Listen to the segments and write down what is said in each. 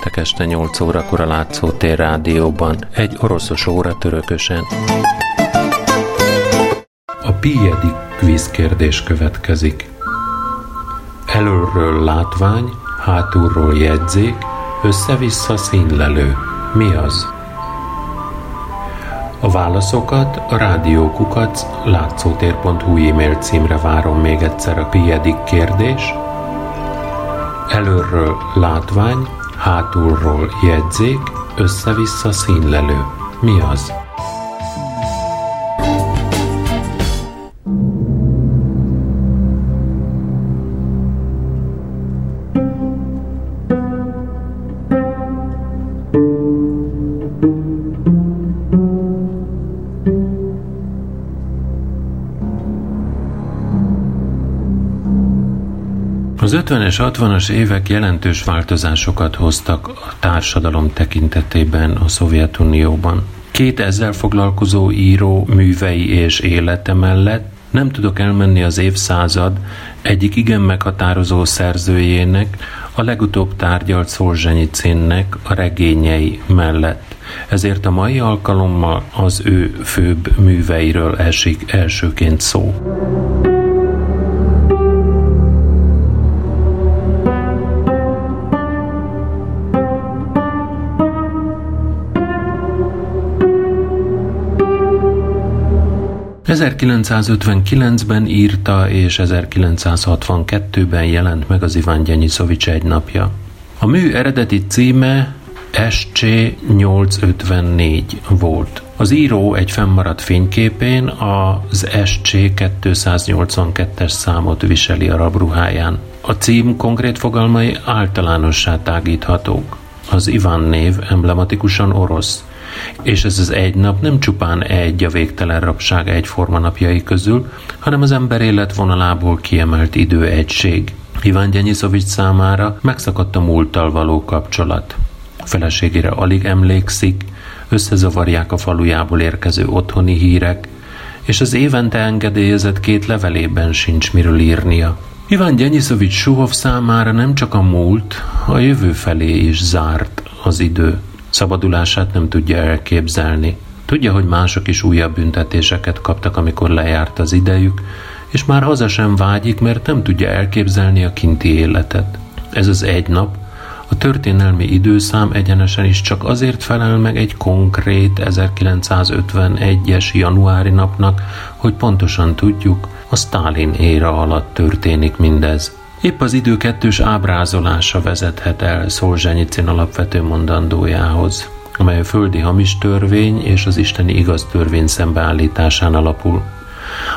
Péntek este 8 órakor a Látszótér rádióban, egy oroszos óra törökösen. A Piedik kvízkérdés következik. Előről látvány, hátulról jegyzék, össze-vissza színlelő. Mi az? A válaszokat a rádiókukat látszótér.hu e-mail címre várom még egyszer a Piedik kérdés. Előről látvány, hátulról jegyzék, össze-vissza színlelő. Mi az? Az 50-es, 60-as évek jelentős változásokat hoztak a társadalom tekintetében a Szovjetunióban. Két ezzel foglalkozó író művei és élete mellett nem tudok elmenni az évszázad egyik igen meghatározó szerzőjének, a legutóbb tárgyalt Szolzsenyicénnek a regényei mellett. Ezért a mai alkalommal az ő főbb műveiről esik elsőként szó. 1959-ben írta és 1962-ben jelent meg az Iván Gyenyisovics egy napja. A mű eredeti címe SC854 volt. Az író egy fennmaradt fényképén az SC282-es számot viseli a rabruháján. A cím konkrét fogalmai általánossá tágíthatók. Az Iván név emblematikusan orosz, és ez az egy nap nem csupán egy a végtelen rabság egyforma napjai közül, hanem az ember életvonalából kiemelt időegység. Iván Gyenyisovics számára megszakadt a múlttal való kapcsolat. A feleségére alig emlékszik, összezavarják a falujából érkező otthoni hírek, és az évente engedélyezett két levelében sincs miről írnia. Iván Gyenyisovics Suhov számára nem csak a múlt, a jövő felé is zárt az idő. Szabadulását nem tudja elképzelni. Tudja, hogy mások is újabb büntetéseket kaptak, amikor lejárt az idejük, és már haza sem vágyik, mert nem tudja elképzelni a kinti életet. Ez az egy nap, a történelmi időszám egyenesen is csak azért felel meg egy konkrét 1951-es januári napnak, hogy pontosan tudjuk, a Stalin éra alatt történik mindez. Épp az idő kettős ábrázolása vezethet el Szolzsenyicin alapvető mondandójához, amely a földi hamis törvény és az isteni igaz törvény szembeállításán alapul.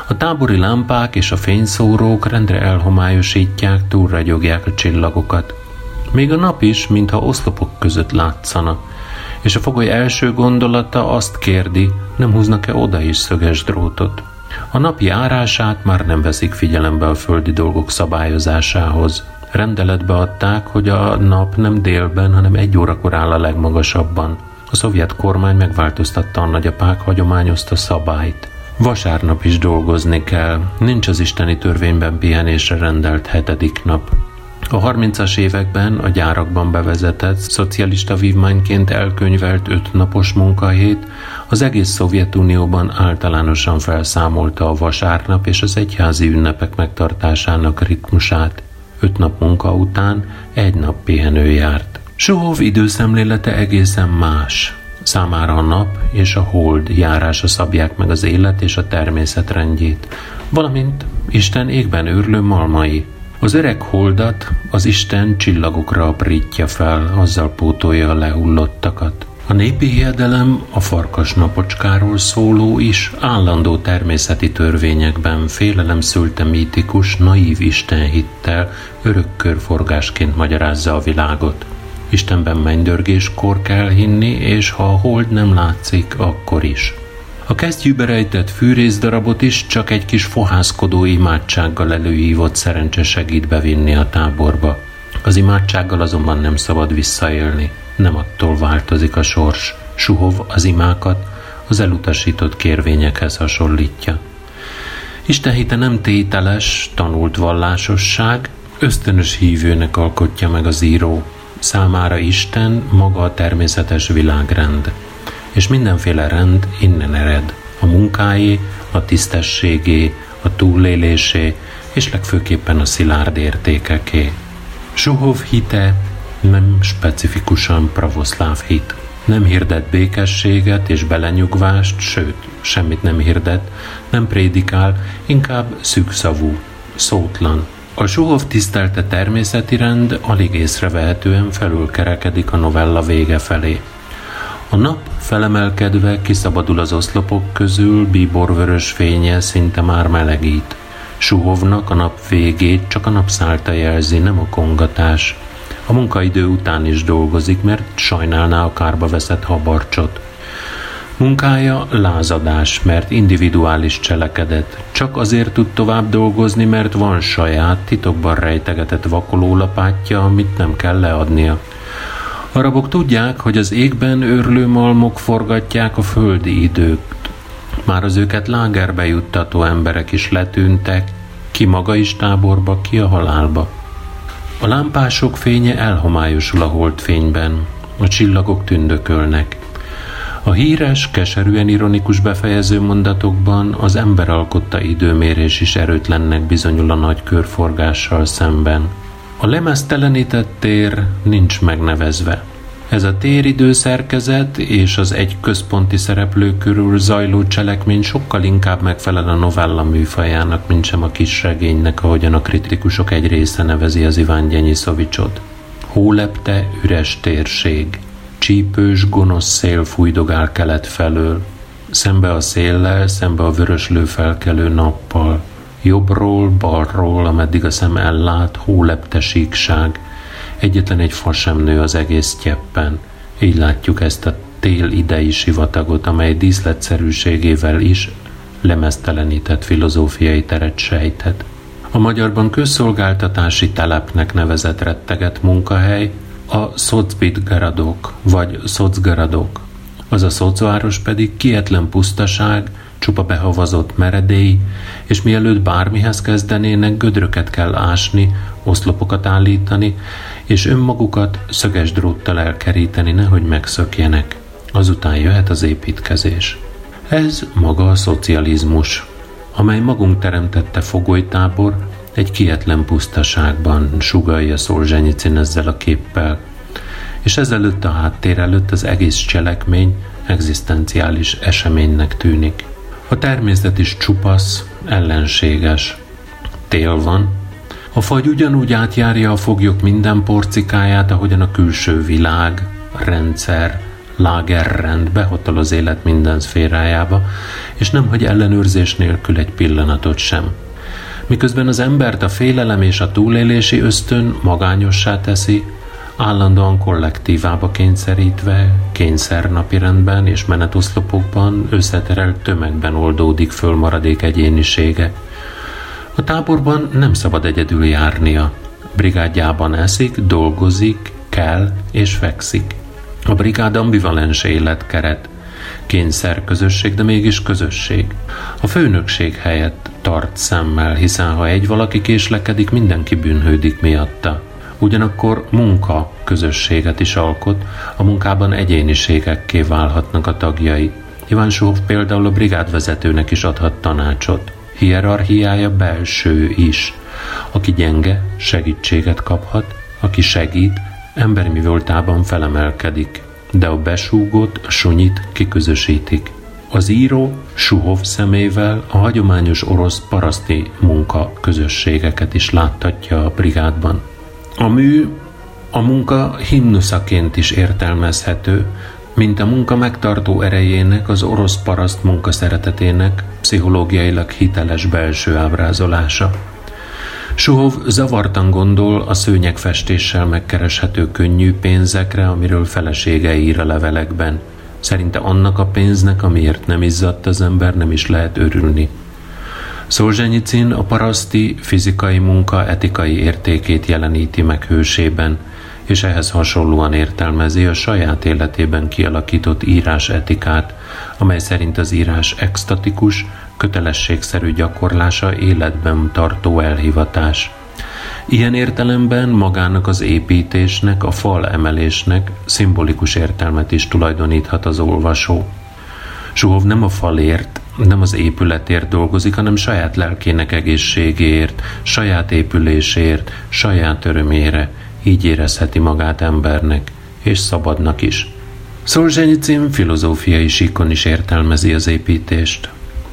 A tábori lámpák és a fényszórók rendre elhomályosítják, túlragyogják a csillagokat. Még a nap is, mintha oszlopok között látszana, és a fogoly első gondolata azt kérdi, nem húznak-e oda is szöges drótot. A napi árását már nem veszik figyelembe a földi dolgok szabályozásához. Rendeletbe adták, hogy a nap nem délben, hanem egy órakor áll a legmagasabban. A szovjet kormány megváltoztatta a nagyapák hagyományozta szabályt. Vasárnap is dolgozni kell, nincs az isteni törvényben pihenésre rendelt hetedik nap. A 30-as években a gyárakban bevezetett, szocialista vívmányként elkönyvelt öt napos munkahét az egész Szovjetunióban általánosan felszámolta a vasárnap és az egyházi ünnepek megtartásának ritmusát. Öt nap munka után egy nap pihenő járt. Suhov időszemlélete egészen más. Számára a nap és a hold járása szabják meg az élet és a természet rendjét, valamint Isten égben őrlő malmai, az öreg holdat az Isten csillagokra aprítja fel, azzal pótolja a lehullottakat. A népi hiedelem a farkas napocskáról szóló is állandó természeti törvényekben félelem szülte mítikus, naív istenhittel örök körforgásként magyarázza a világot. Istenben mennydörgéskor kell hinni, és ha a hold nem látszik, akkor is. A kesztyűbe rejtett fűrészdarabot is csak egy kis fohászkodó imádsággal előhívott szerencse segít bevinni a táborba. Az imádsággal azonban nem szabad visszaélni, nem attól változik a sors. Suhov az imákat az elutasított kérvényekhez hasonlítja. Isten hite nem tételes, tanult vallásosság, ösztönös hívőnek alkotja meg az író. számára Isten maga a természetes világrend, és mindenféle rend innen ered, a munkáé, a tisztességé, a túlélésé, és legfőképpen a szilárd értékeké. Suhov hite nem specifikusan pravoszláv hit. Nem hirdet békességet és belenyugvást, sőt, semmit nem hirdet, nem prédikál, inkább szűkszavú, szótlan. A Suhov tisztelte természeti rend alig észrevehetően felülkerekedik a novella vége felé. A nap felemelkedve kiszabadul az oszlopok közül, bíborvörös fénye szinte már melegít. Suhovnak a nap végét csak a napszálta jelzi, nem a kongatás. A munkaidő után is dolgozik, mert sajnálná a kárba veszett habarcsot. Munkája lázadás, mert individuális cselekedet. Csak azért tud tovább dolgozni, mert van saját, titokban rejtegetett vakolólapátja, amit nem kell leadnia. A rabok tudják, hogy az égben őrlő malmok forgatják a földi időt. Már az őket lágerbe juttató emberek is letűntek, ki maga is táborba, ki a halálba. A lámpások fénye elhomályosul a holdfényben, a csillagok tündökölnek. A híres, keserűen ironikus befejező mondatokban az ember alkotta időmérés is erőtlennek bizonyul a nagy körforgással szemben. A lemeztelenített tér nincs megnevezve. Ez a téridő szerkezet és az egy központi szereplő körül zajló cselekmény sokkal inkább megfelel a novella műfajának, mint sem a kis regénynek, ahogyan a kritikusok egy része nevezi az Iván Gyenyisovicsot. Hólepte üres térség. Csípős, gonosz szél fújdogál kelet felől. Szembe a széllel, szembe a vörös lőfelkelő nappal. Jobbról, balról, ameddig a szem ellát, hólepte síkság – Egyetlen egy fa sem nő az egész tyeppen. Így látjuk ezt a tél idei sivatagot, amely díszletszerűségével is lemeztelenített filozófiai teret sejthet. A magyarban közszolgáltatási telepnek nevezett retteget munkahely a Szocbitgaradok vagy Szocgaradok. Az a szocváros pedig kietlen pusztaság, csupa behavazott meredély, és mielőtt bármihez kezdenének, gödröket kell ásni, oszlopokat állítani, és önmagukat szöges dróttal elkeríteni, nehogy megszökjenek. Azután jöhet az építkezés. Ez maga a szocializmus, amely magunk teremtette fogolytábor egy kietlen pusztaságban, sugalja Szolzsenyicin ezzel a képpel, és ezelőtt a háttér előtt az egész cselekmény egzisztenciális eseménynek tűnik. A természet is csupasz, ellenséges. Tél van, a fagy ugyanúgy átjárja a foglyok minden porcikáját, ahogyan a külső világ, rendszer, lágerrend behotal az élet minden szférájába, és nem hagy ellenőrzés nélkül egy pillanatot sem. Miközben az embert a félelem és a túlélési ösztön magányossá teszi, állandóan kollektívába kényszerítve, kényszer napirendben és menetuszlopokban összeterelt tömegben oldódik föl maradék egyénisége – a táborban nem szabad egyedül járnia. Brigádjában eszik, dolgozik, kell és fekszik. A brigád ambivalens életkeret, kényszer közösség, de mégis közösség. A főnökség helyett tart szemmel, hiszen ha egy valaki késlekedik, mindenki bűnhődik miatta. Ugyanakkor munka közösséget is alkot, a munkában egyéniségekké válhatnak a tagjai. Iván például a brigádvezetőnek is adhat tanácsot hierarchiája belső is. Aki gyenge, segítséget kaphat, aki segít, emberi voltában felemelkedik, de a besúgott, a sunyit kiközösítik. Az író Suhov szemével a hagyományos orosz paraszti munka közösségeket is láttatja a brigádban. A mű a munka himnuszaként is értelmezhető, mint a munka megtartó erejének, az orosz paraszt munka szeretetének pszichológiailag hiteles belső ábrázolása. Suhov zavartan gondol a szőnyegfestéssel megkereshető könnyű pénzekre, amiről felesége ír a levelekben. Szerinte annak a pénznek, amiért nem izzadt az ember, nem is lehet örülni. Szolzsenyicin a paraszti fizikai munka etikai értékét jeleníti meg hősében – és ehhez hasonlóan értelmezi a saját életében kialakított írás etikát, amely szerint az írás extatikus, kötelességszerű gyakorlása életben tartó elhivatás. Ilyen értelemben magának az építésnek, a fal emelésnek szimbolikus értelmet is tulajdoníthat az olvasó. Suhov nem a falért, nem az épületért dolgozik, hanem saját lelkének egészségéért, saját épülésért, saját örömére. Így érezheti magát embernek, és szabadnak is. Szolzsenyicin filozófiai síkon is értelmezi az építést.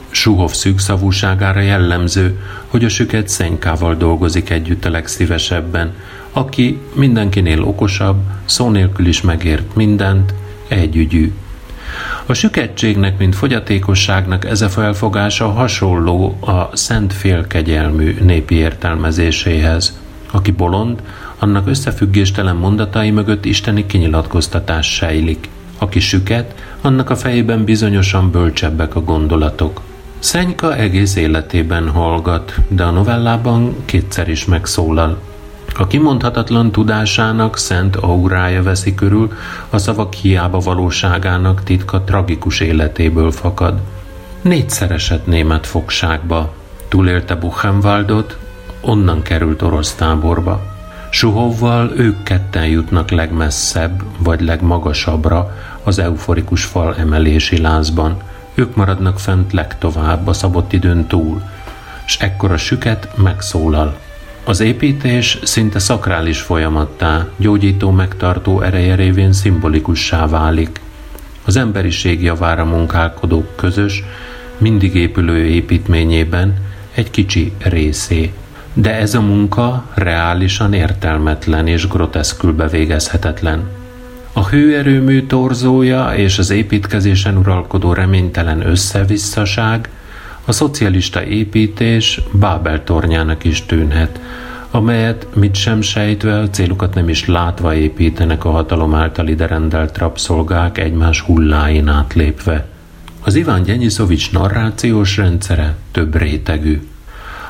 Suhov szűkszavúságára jellemző, hogy a süket szenykával dolgozik együtt a legszívesebben, aki mindenkinél okosabb, szó nélkül is megért mindent, együgyű. A süketségnek, mint fogyatékosságnak ez a felfogása hasonló a szent félkegyelmű népi értelmezéséhez. Aki bolond, annak összefüggéstelen mondatai mögött isteni kinyilatkoztatás sejlik. Aki süket, annak a fejében bizonyosan bölcsebbek a gondolatok. Szenyka egész életében hallgat, de a novellában kétszer is megszólal. A kimondhatatlan tudásának szent aurája veszi körül, a szavak hiába valóságának titka tragikus életéből fakad. Négyszer esett német fogságba, túlélte Buchenwaldot, onnan került orosz táborba. Suhovval ők ketten jutnak legmesszebb vagy legmagasabbra az euforikus fal emelési lázban – ők maradnak fent legtovább a szabott időn túl, s ekkor a süket megszólal. Az építés szinte szakrális folyamattá, gyógyító megtartó ereje révén szimbolikussá válik. Az emberiség javára munkálkodók közös, mindig épülő építményében egy kicsi részé. De ez a munka reálisan értelmetlen és groteszkül bevégezhetetlen. A hőerőmű torzója és az építkezésen uralkodó reménytelen összevisszaság a szocialista építés Bábel tornyának is tűnhet, amelyet mit sem sejtve, célukat nem is látva építenek a hatalom által ide rendelt rabszolgák egymás hulláin átlépve. Az Iván Gyenyisovics narrációs rendszere több rétegű.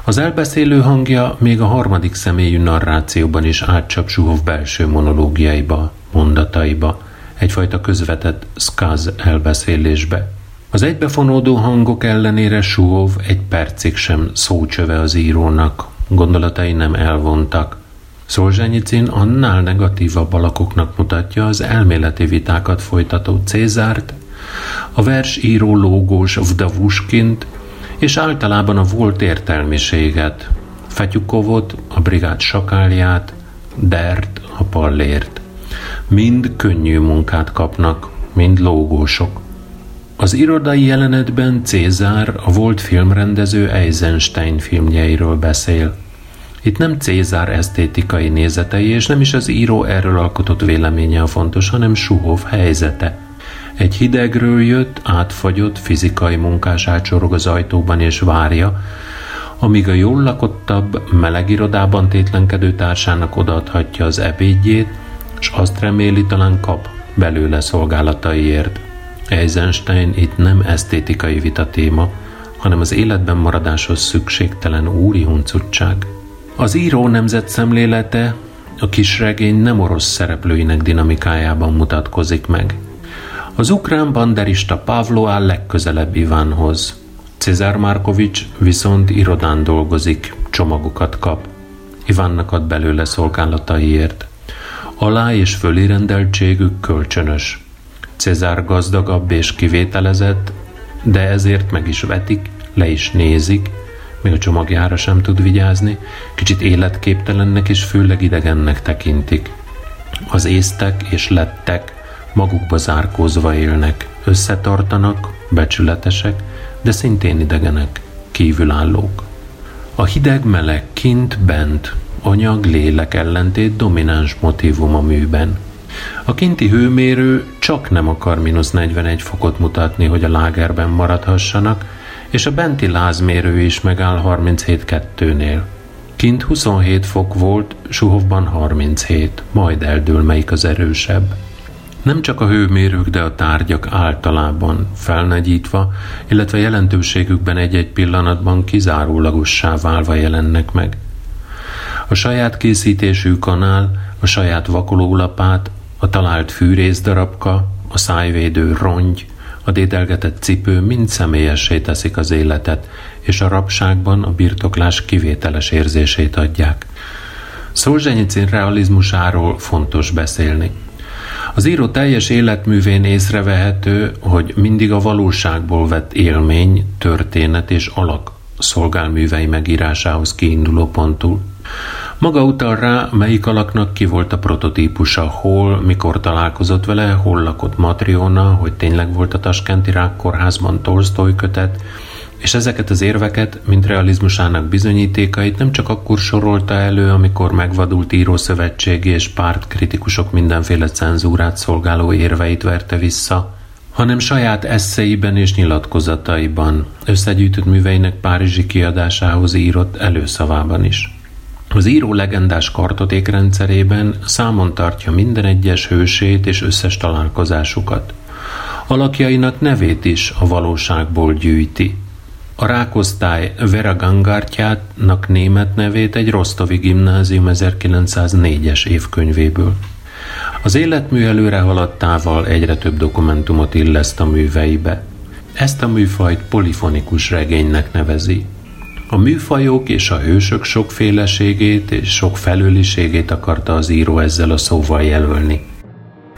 Az elbeszélő hangja még a harmadik személyű narrációban is átcsap Suhov belső monológiaiba mondataiba, egyfajta közvetett skaz elbeszélésbe. Az egybefonódó hangok ellenére Suhov egy percig sem szócsöve az írónak, gondolatai nem elvontak. Szolzsenyicin annál negatívabb alakoknak mutatja az elméleti vitákat folytató Cézárt, a versíró lógós Vdavuskint, és általában a volt értelmiséget, Fetyukovot, a brigád sakálját, Dert, a pallért mind könnyű munkát kapnak, mind lógósok. Az irodai jelenetben Cézár a volt filmrendező Eisenstein filmjeiről beszél. Itt nem Cézár esztétikai nézetei, és nem is az író erről alkotott véleménye a fontos, hanem Suhov helyzete. Egy hidegről jött, átfagyott fizikai munkás átsorog az ajtóban és várja, amíg a jól lakottabb, meleg irodában tétlenkedő társának odaadhatja az ebédjét, és azt reméli talán kap belőle szolgálataiért. Eisenstein itt nem esztétikai vita téma, hanem az életben maradáshoz szükségtelen úri huncutság. Az író nemzet szemlélete a kisregény nem orosz szereplőinek dinamikájában mutatkozik meg. Az ukrán banderista Pavlo áll legközelebb Ivánhoz. Cezár Markovics viszont irodán dolgozik, csomagokat kap. Ivánnak ad belőle szolgálataiért. Alá- és fölirendeltségük kölcsönös. Cezár gazdagabb és kivételezett, de ezért meg is vetik, le is nézik, még a csomagjára sem tud vigyázni, kicsit életképtelennek és főleg idegennek tekintik. Az észtek és lettek magukba zárkózva élnek, összetartanak, becsületesek, de szintén idegenek, kívülállók. A hideg-meleg kint-bent anyag-lélek ellentét domináns motivum a műben. A kinti hőmérő csak nem akar mínusz 41 fokot mutatni, hogy a lágerben maradhassanak, és a benti lázmérő is megáll 37.2-nél. Kint 27 fok volt, Suhovban 37, majd eldől melyik az erősebb. Nem csak a hőmérők, de a tárgyak általában felnagyítva, illetve jelentőségükben egy-egy pillanatban kizárólagossá válva jelennek meg – a saját készítésű kanál, a saját vakolólapát, a talált fűrészdarabka, a szájvédő rongy, a dédelgetett cipő mind személyessé teszik az életet, és a rabságban a birtoklás kivételes érzését adják. Szolzsenyicin realizmusáról fontos beszélni. Az író teljes életművén észrevehető, hogy mindig a valóságból vett élmény, történet és alak szolgálművei megírásához kiinduló pontul. Maga utal rá, melyik alaknak ki volt a prototípusa, hol, mikor találkozott vele, hol lakott Matriona, hogy tényleg volt a Taskenti Rákkórházban Tolstoy kötet, és ezeket az érveket, mint realizmusának bizonyítékait nem csak akkor sorolta elő, amikor megvadult írószövetségi és pártkritikusok mindenféle cenzúrát szolgáló érveit verte vissza, hanem saját eszeiben és nyilatkozataiban, összegyűjtött műveinek párizsi kiadásához írott előszavában is. Az író legendás kartoték rendszerében számon tartja minden egyes hősét és összes találkozásukat. Alakjainak nevét is a valóságból gyűjti. A rákosztály Vera Gangártyának német nevét egy Rostovi gimnázium 1904-es évkönyvéből. Az életmű előre haladtával egyre több dokumentumot illeszt a műveibe. Ezt a műfajt polifonikus regénynek nevezi. A műfajok és a hősök sokféleségét és sok felőliségét akarta az író ezzel a szóval jelölni.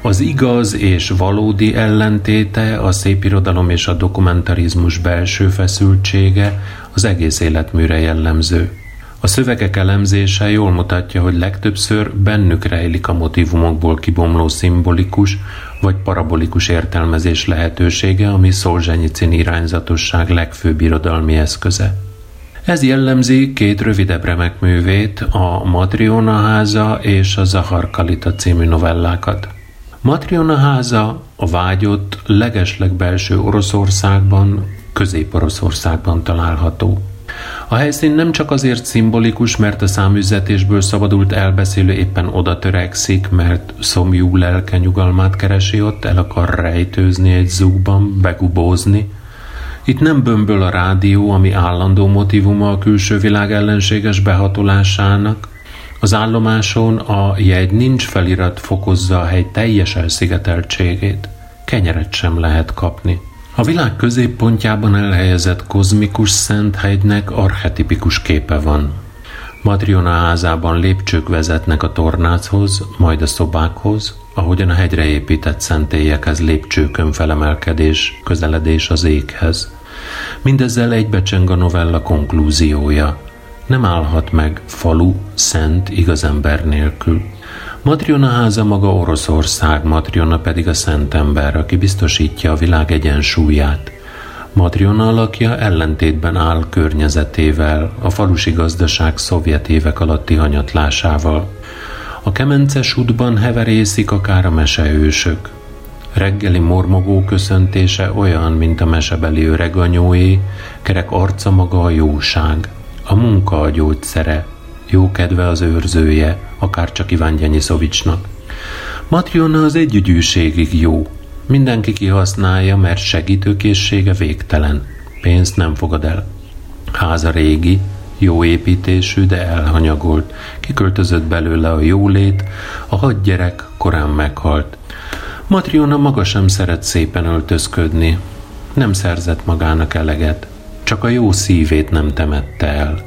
Az igaz és valódi ellentéte, a szépirodalom és a dokumentarizmus belső feszültsége az egész életműre jellemző. A szövegek elemzése jól mutatja, hogy legtöbbször bennük rejlik a motivumokból kibomló szimbolikus vagy parabolikus értelmezés lehetősége, ami Szolzsenyicin irányzatosság legfőbb irodalmi eszköze. Ez jellemzi két rövidebb remek művét, a Matriona háza és a Zahar Kalita című novellákat. Matriona háza a vágyott legesleg belső Oroszországban, Közép-Oroszországban található. A helyszín nem csak azért szimbolikus, mert a számüzetésből szabadult elbeszélő éppen oda törekszik, mert szomjú lelke nyugalmát keresi ott, el akar rejtőzni egy zugban, begubózni. Itt nem bömböl a rádió, ami állandó motivuma a külső világ ellenséges behatolásának, az állomáson a jegy nincs felirat fokozza a hegy teljes elszigeteltségét. Kenyeret sem lehet kapni. A világ középpontjában elhelyezett kozmikus szent hegynek archetipikus képe van. Madriona házában lépcsők vezetnek a tornáchoz, majd a szobákhoz, ahogyan a hegyre épített szentélyekhez lépcsőkön felemelkedés, közeledés az éghez. Mindezzel egybecseng a novella konklúziója – nem állhat meg falu, szent, igaz ember nélkül. Matriona háza maga Oroszország, Matriona pedig a szent ember, aki biztosítja a világ egyensúlyát. Matriona alakja ellentétben áll környezetével, a falusi gazdaság szovjet évek alatti hanyatlásával. A kemences útban heverészik akár a mesehősök. Reggeli mormogó köszöntése olyan, mint a mesebeli öreganyóé, kerek arca maga a jóság. A munka a gyógyszere, jó kedve az őrzője, akár csak Iván Gyenyiszovicsnak. Matriona az együgyűségig jó. Mindenki kihasználja, mert segítőkészsége végtelen. Pénzt nem fogad el. Háza régi, jó építésű, de elhanyagolt. Kiköltözött belőle a jólét, a hat gyerek korán meghalt. Matriona maga sem szeret szépen öltözködni. Nem szerzett magának eleget csak a jó szívét nem temette el.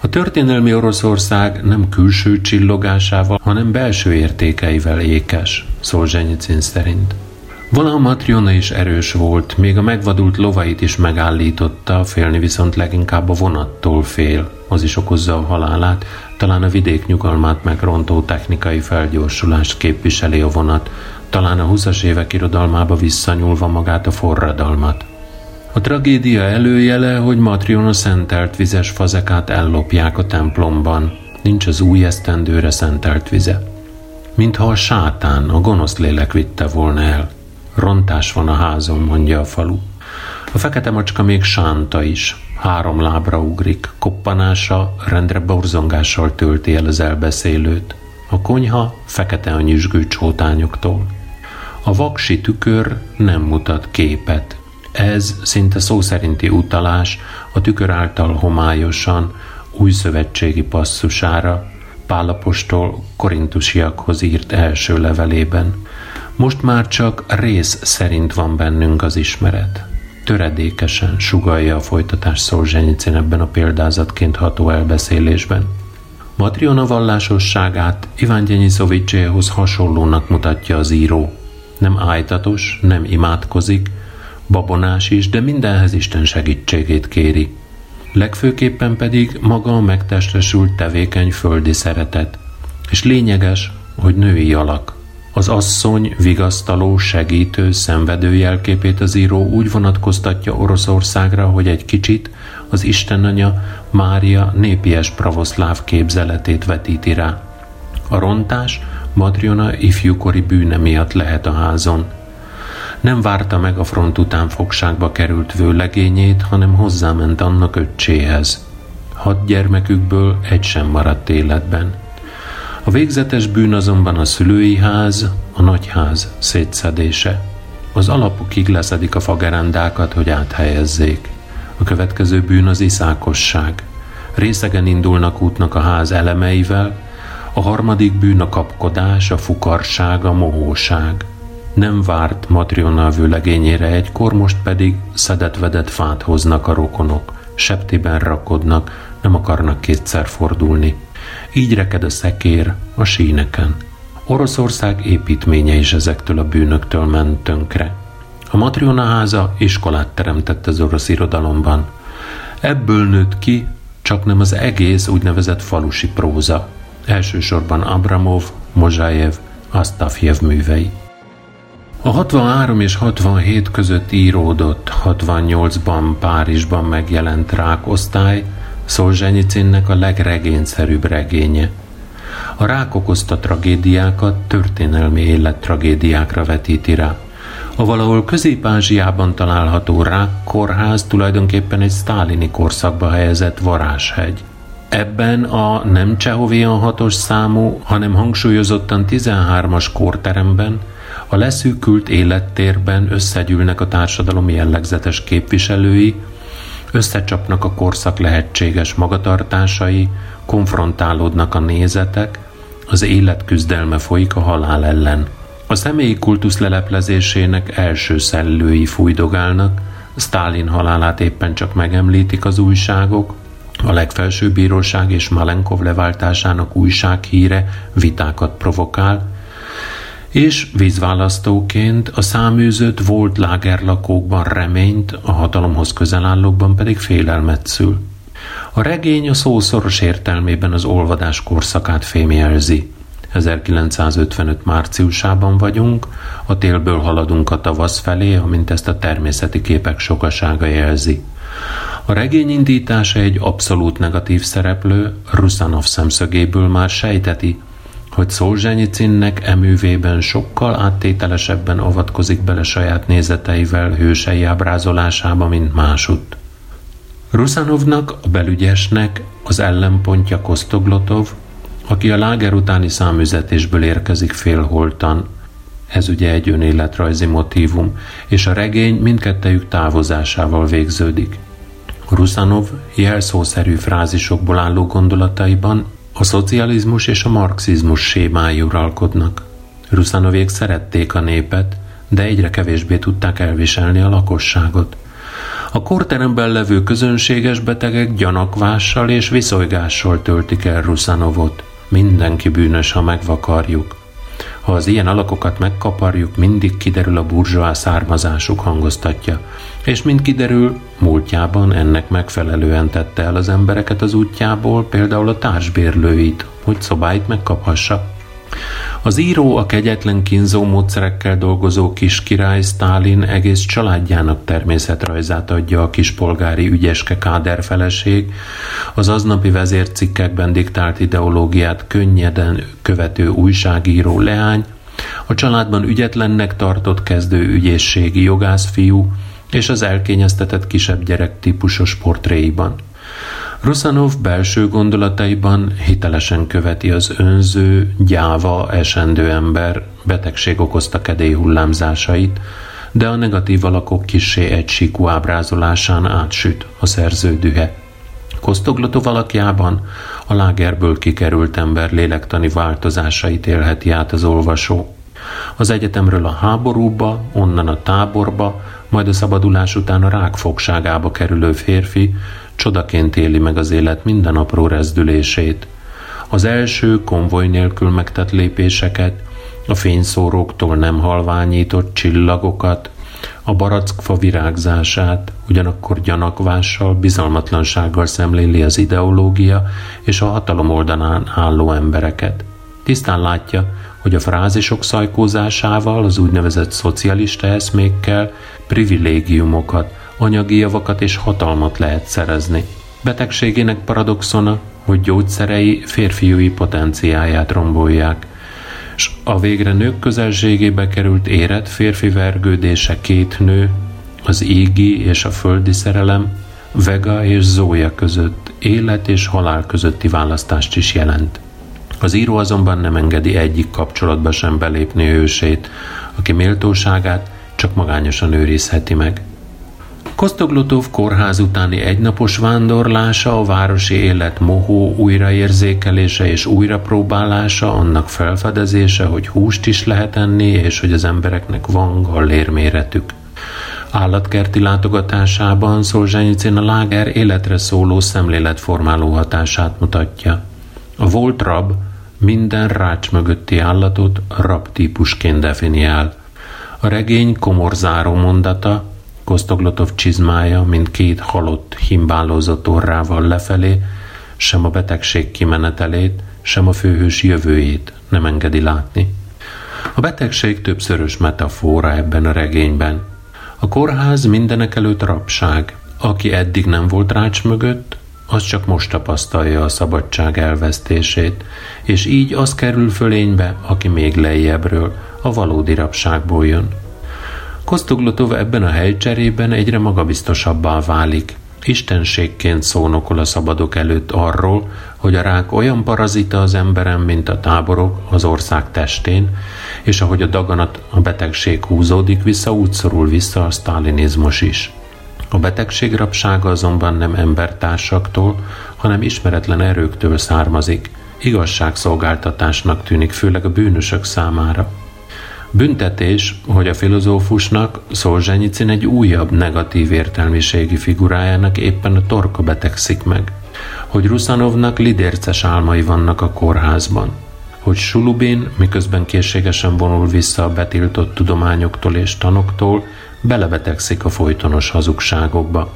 A történelmi Oroszország nem külső csillogásával, hanem belső értékeivel ékes, Szolzsenyicin szerint. Valaha Matriona is erős volt, még a megvadult lovait is megállította, félni viszont leginkább a vonattól fél, az is okozza a halálát, talán a vidék nyugalmát megrontó technikai felgyorsulást képviseli a vonat, talán a 20-as évek irodalmába visszanyúlva magát a forradalmat. A tragédia előjele, hogy Matriona szentelt vizes fazekát ellopják a templomban. Nincs az új esztendőre szentelt vize. Mintha a sátán, a gonosz lélek vitte volna el. Rontás van a házon, mondja a falu. A fekete macska még sánta is. Három lábra ugrik, koppanása rendre borzongással tölti el az elbeszélőt. A konyha fekete a nyüzsgő csótányoktól. A vaksi tükör nem mutat képet, ez szinte szó szerinti utalás a tükör által homályosan új szövetségi passzusára, Pálapostól korintusiakhoz írt első levelében. Most már csak rész szerint van bennünk az ismeret. Töredékesen sugalja a folytatás Szolzsenyicin ebben a példázatként ható elbeszélésben. Matriona vallásosságát Iván Gyenyiszovicséhoz hasonlónak mutatja az író. Nem ájtatos, nem imádkozik, babonás is, de mindenhez Isten segítségét kéri. Legfőképpen pedig maga a megtestesült tevékeny földi szeretet. És lényeges, hogy női alak. Az asszony vigasztaló, segítő, szenvedő jelképét az író úgy vonatkoztatja Oroszországra, hogy egy kicsit az Istenanya Mária népies pravoszláv képzeletét vetíti rá. A rontás Madriona ifjúkori bűne miatt lehet a házon. Nem várta meg a front után fogságba került vőlegényét, hanem hozzáment annak öccséhez. Hat gyermekükből egy sem maradt életben. A végzetes bűn azonban a szülői ház, a nagyház szétszedése. Az alapokig leszedik a fagerendákat, hogy áthelyezzék. A következő bűn az iszákosság. Részegen indulnak útnak a ház elemeivel, a harmadik bűn a kapkodás, a fukarság, a mohóság. Nem várt Matriona vőlegényére egykor, most pedig szedett-vedett fát hoznak a rokonok. Septiben rakodnak, nem akarnak kétszer fordulni. Így reked a szekér a síneken. Oroszország építménye is ezektől a bűnöktől ment tönkre. A Matriona háza iskolát teremtett az orosz irodalomban. Ebből nőtt ki csak nem az egész úgynevezett falusi próza, elsősorban Abramov, Mozsájev, Astafjev művei. A 63 és 67 között íródott, 68-ban Párizsban megjelent rákosztály, Szolzsenyicinnek a legregényszerűbb regénye. A rák okozta tragédiákat történelmi élettragédiákra vetíti rá. A valahol Közép-Ázsiában található rák kórház tulajdonképpen egy sztálini korszakba helyezett varázshegy. Ebben a nem Csehovian hatos számú, hanem hangsúlyozottan 13-as kórteremben a leszűkült élettérben összegyűlnek a társadalom jellegzetes képviselői, összecsapnak a korszak lehetséges magatartásai, konfrontálódnak a nézetek, az élet küzdelme folyik a halál ellen. A személyi kultusz leleplezésének első szellői fújdogálnak, Stalin halálát éppen csak megemlítik az újságok, a legfelsőbb bíróság és Malenkov leváltásának újsághíre vitákat provokál, és vízválasztóként a száműzött volt lágerlakókban reményt, a hatalomhoz közel állókban pedig félelmet szül. A regény a szószoros értelmében az olvadás korszakát fémjelzi. 1955 márciusában vagyunk, a télből haladunk a tavasz felé, amint ezt a természeti képek sokasága jelzi. A regény indítása egy abszolút negatív szereplő, Rusanov szemszögéből már sejteti, hogy Szolzsenyicinnek eművében sokkal áttételesebben avatkozik bele saját nézeteivel hősei ábrázolásába, mint másutt. Rusanovnak, a belügyesnek az ellenpontja Kostoglotov, aki a láger utáni számüzetésből érkezik félholtan. Ez ugye egy önéletrajzi motívum, és a regény mindkettejük távozásával végződik. Rusanov jelszószerű frázisokból álló gondolataiban a szocializmus és a marxizmus sémái uralkodnak. Ruszanovék szerették a népet, de egyre kevésbé tudták elviselni a lakosságot. A korteremben levő közönséges betegek gyanakvással és viszonygással töltik el Ruszanovot. Mindenki bűnös, ha megvakarjuk. Ha az ilyen alakokat megkaparjuk, mindig kiderül a burzsóá származásuk hangoztatja. És mint kiderül, múltjában ennek megfelelően tette el az embereket az útjából, például a társbérlőit, hogy szobáit megkaphassa. Az író a kegyetlen kínzó módszerekkel dolgozó kis király Stálin egész családjának természetrajzát adja a kispolgári ügyeske káder feleség, az aznapi vezércikkekben diktált ideológiát könnyeden követő újságíró leány, a családban ügyetlennek tartott kezdő ügyészségi jogászfiú és az elkényeztetett kisebb gyerek típusos portréiban. Rusanov belső gondolataiban hitelesen követi az önző, gyáva, esendő ember betegség okozta kedély hullámzásait, de a negatív alakok kissé egysíkú ábrázolásán átsüt a szerző dühe. Kosztoglatov alakjában a lágerből kikerült ember lélektani változásait élheti át az olvasó. Az egyetemről a háborúba, onnan a táborba, majd a szabadulás után a rák fogságába kerülő férfi csodaként éli meg az élet minden apró rezdülését. Az első konvoj nélkül megtett lépéseket, a fényszóróktól nem halványított csillagokat, a barackfa virágzását, ugyanakkor gyanakvással, bizalmatlansággal szemléli az ideológia és a hatalom oldalán álló embereket. Tisztán látja, hogy a frázisok szajkózásával, az úgynevezett szocialista eszmékkel privilégiumokat, anyagi javakat és hatalmat lehet szerezni. Betegségének paradoxona, hogy gyógyszerei férfiúi potenciáját rombolják, és a végre nők közelségébe került érett férfi vergődése két nő, az égi és a földi szerelem, Vega és Zója között, élet és halál közötti választást is jelent. Az író azonban nem engedi egyik kapcsolatba sem belépni ősét, aki méltóságát csak magányosan őrizheti meg. Kostoglotov kórház utáni egynapos vándorlása, a városi élet mohó újraérzékelése és újrapróbálása, annak felfedezése, hogy húst is lehet enni, és hogy az embereknek van gallérméretük. Állatkerti látogatásában Szolzsenyicin a láger életre szóló szemléletformáló hatását mutatja. A volt rab minden rács mögötti állatot rab típusként definiál. A regény komorzáró mondata, Kosztoglotov csizmája, mint két halott, himbálózott orrával lefelé, sem a betegség kimenetelét, sem a főhős jövőjét nem engedi látni. A betegség többszörös metafora ebben a regényben. A kórház mindenek előtt rabság. Aki eddig nem volt rács mögött, az csak most tapasztalja a szabadság elvesztését, és így az kerül fölénybe, aki még lejjebbről, a valódi rabságból jön. Kosztoglotov ebben a helycserében egyre magabiztosabbá válik. Istenségként szónokol a szabadok előtt arról, hogy a rák olyan parazita az emberem, mint a táborok az ország testén, és ahogy a daganat, a betegség húzódik vissza, úgy szorul vissza a sztálinizmus is. A betegség rabsága azonban nem embertársaktól, hanem ismeretlen erőktől származik, igazságszolgáltatásnak tűnik főleg a bűnösök számára. Büntetés, hogy a filozófusnak Szolzsenyicin egy újabb negatív értelmiségi figurájának éppen a torka betegszik meg, hogy Ruszanovnak lidérces álmai vannak a kórházban, hogy Sulubin, miközben készségesen vonul vissza a betiltott tudományoktól és tanoktól, belebetegszik a folytonos hazugságokba.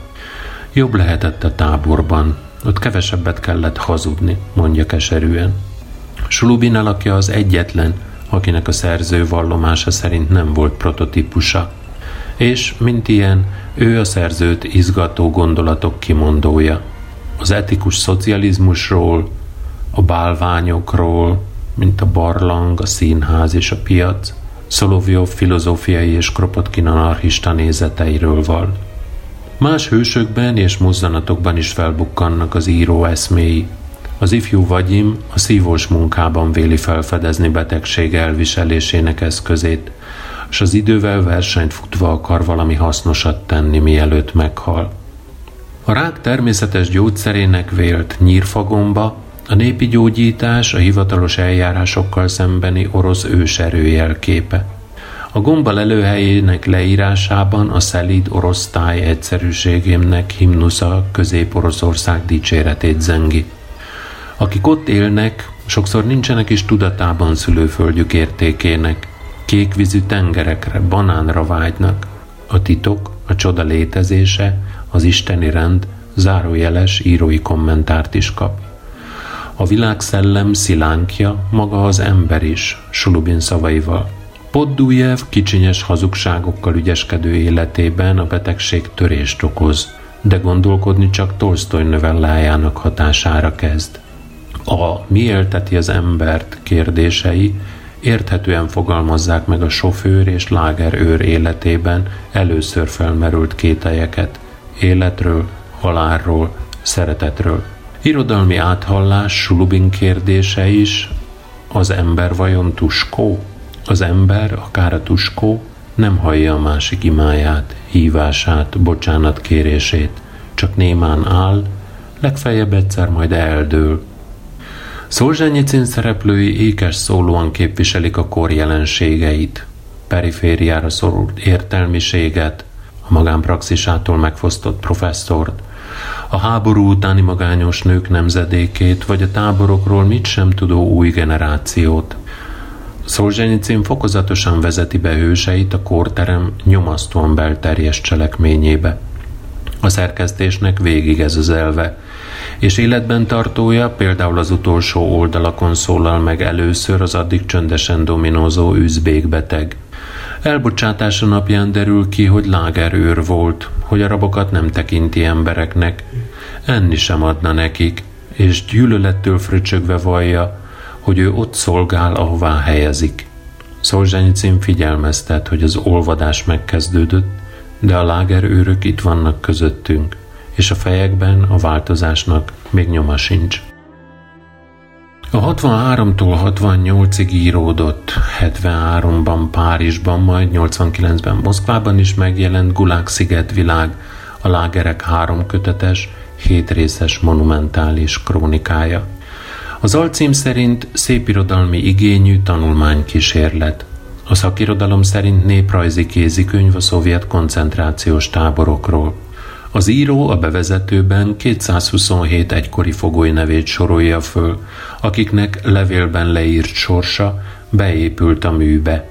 Jobb lehetett a táborban, ott kevesebbet kellett hazudni, mondja keserűen. Sulubin alakja az egyetlen, akinek a szerző vallomása szerint nem volt prototípusa, és, mint ilyen, ő a szerzőt izgató gondolatok kimondója. Az etikus szocializmusról, a bálványokról, mint a barlang, a színház és a piac, Szolovjov filozófiai és Kropotkin anarchista nézeteiről val. Más hősökben és mozzanatokban is felbukkannak az író eszméi, az ifjú Vagyim a szívós munkában véli felfedezni betegség elviselésének eszközét, és az idővel versenyt futva akar valami hasznosat tenni, mielőtt meghal. A rák természetes gyógyszerének vélt nyírfagomba a népi gyógyítás a hivatalos eljárásokkal szembeni orosz őserő képe. A gomba lelőhelyének leírásában a szelíd orosz táj egyszerűségének himnusza Közép-Oroszország dicséretét zengi. Akik ott élnek, sokszor nincsenek is tudatában szülőföldjük értékének. Kékvízű tengerekre, banánra vágynak. A titok, a csoda létezése, az isteni rend zárójeles írói kommentárt is kap. A világszellem szilánkja maga az ember is, Sulubin szavaival. Poddujev kicsinyes hazugságokkal ügyeskedő életében a betegség törést okoz, de gondolkodni csak Tolstoy novellájának hatására kezd a mi élteti az embert kérdései érthetően fogalmazzák meg a sofőr és lágerőr életében először felmerült kételyeket életről, halálról, szeretetről. Irodalmi áthallás Sulubin kérdése is, az ember vajon tuskó? Az ember, akár a tuskó, nem hallja a másik imáját, hívását, bocsánat kérését, csak némán áll, legfeljebb egyszer majd eldől, Szolzsenyicin szereplői ékes szólóan képviselik a kor jelenségeit, perifériára szorult értelmiséget, a magánpraxisától megfosztott professzort, a háború utáni magányos nők nemzedékét, vagy a táborokról mit sem tudó új generációt. Szolzsenyicin fokozatosan vezeti be hőseit a kórterem nyomasztóan belterjes cselekményébe. A szerkesztésnek végig ez az elve, és életben tartója például az utolsó oldalakon szólal meg először az addig csöndesen dominózó üzbék beteg. Elbocsátása napján derül ki, hogy lágerőr volt, hogy a rabokat nem tekinti embereknek, enni sem adna nekik, és gyűlölettől fröcsögve vallja, hogy ő ott szolgál, ahová helyezik. Szolzsenyicin figyelmeztet, hogy az olvadás megkezdődött, de a lágerőrök itt vannak közöttünk, és a fejekben a változásnak még nyoma sincs. A 63-tól 68-ig íródott, 73-ban Párizsban, majd 89-ben Moszkvában is megjelent Gulag világ, a lágerek három kötetes, hétrészes monumentális krónikája. Az alcím szerint szépirodalmi igényű tanulmánykísérlet. A szakirodalom szerint néprajzi kézikönyv a szovjet koncentrációs táborokról. Az író a bevezetőben 227 egykori fogoly nevét sorolja föl, akiknek levélben leírt sorsa beépült a műbe.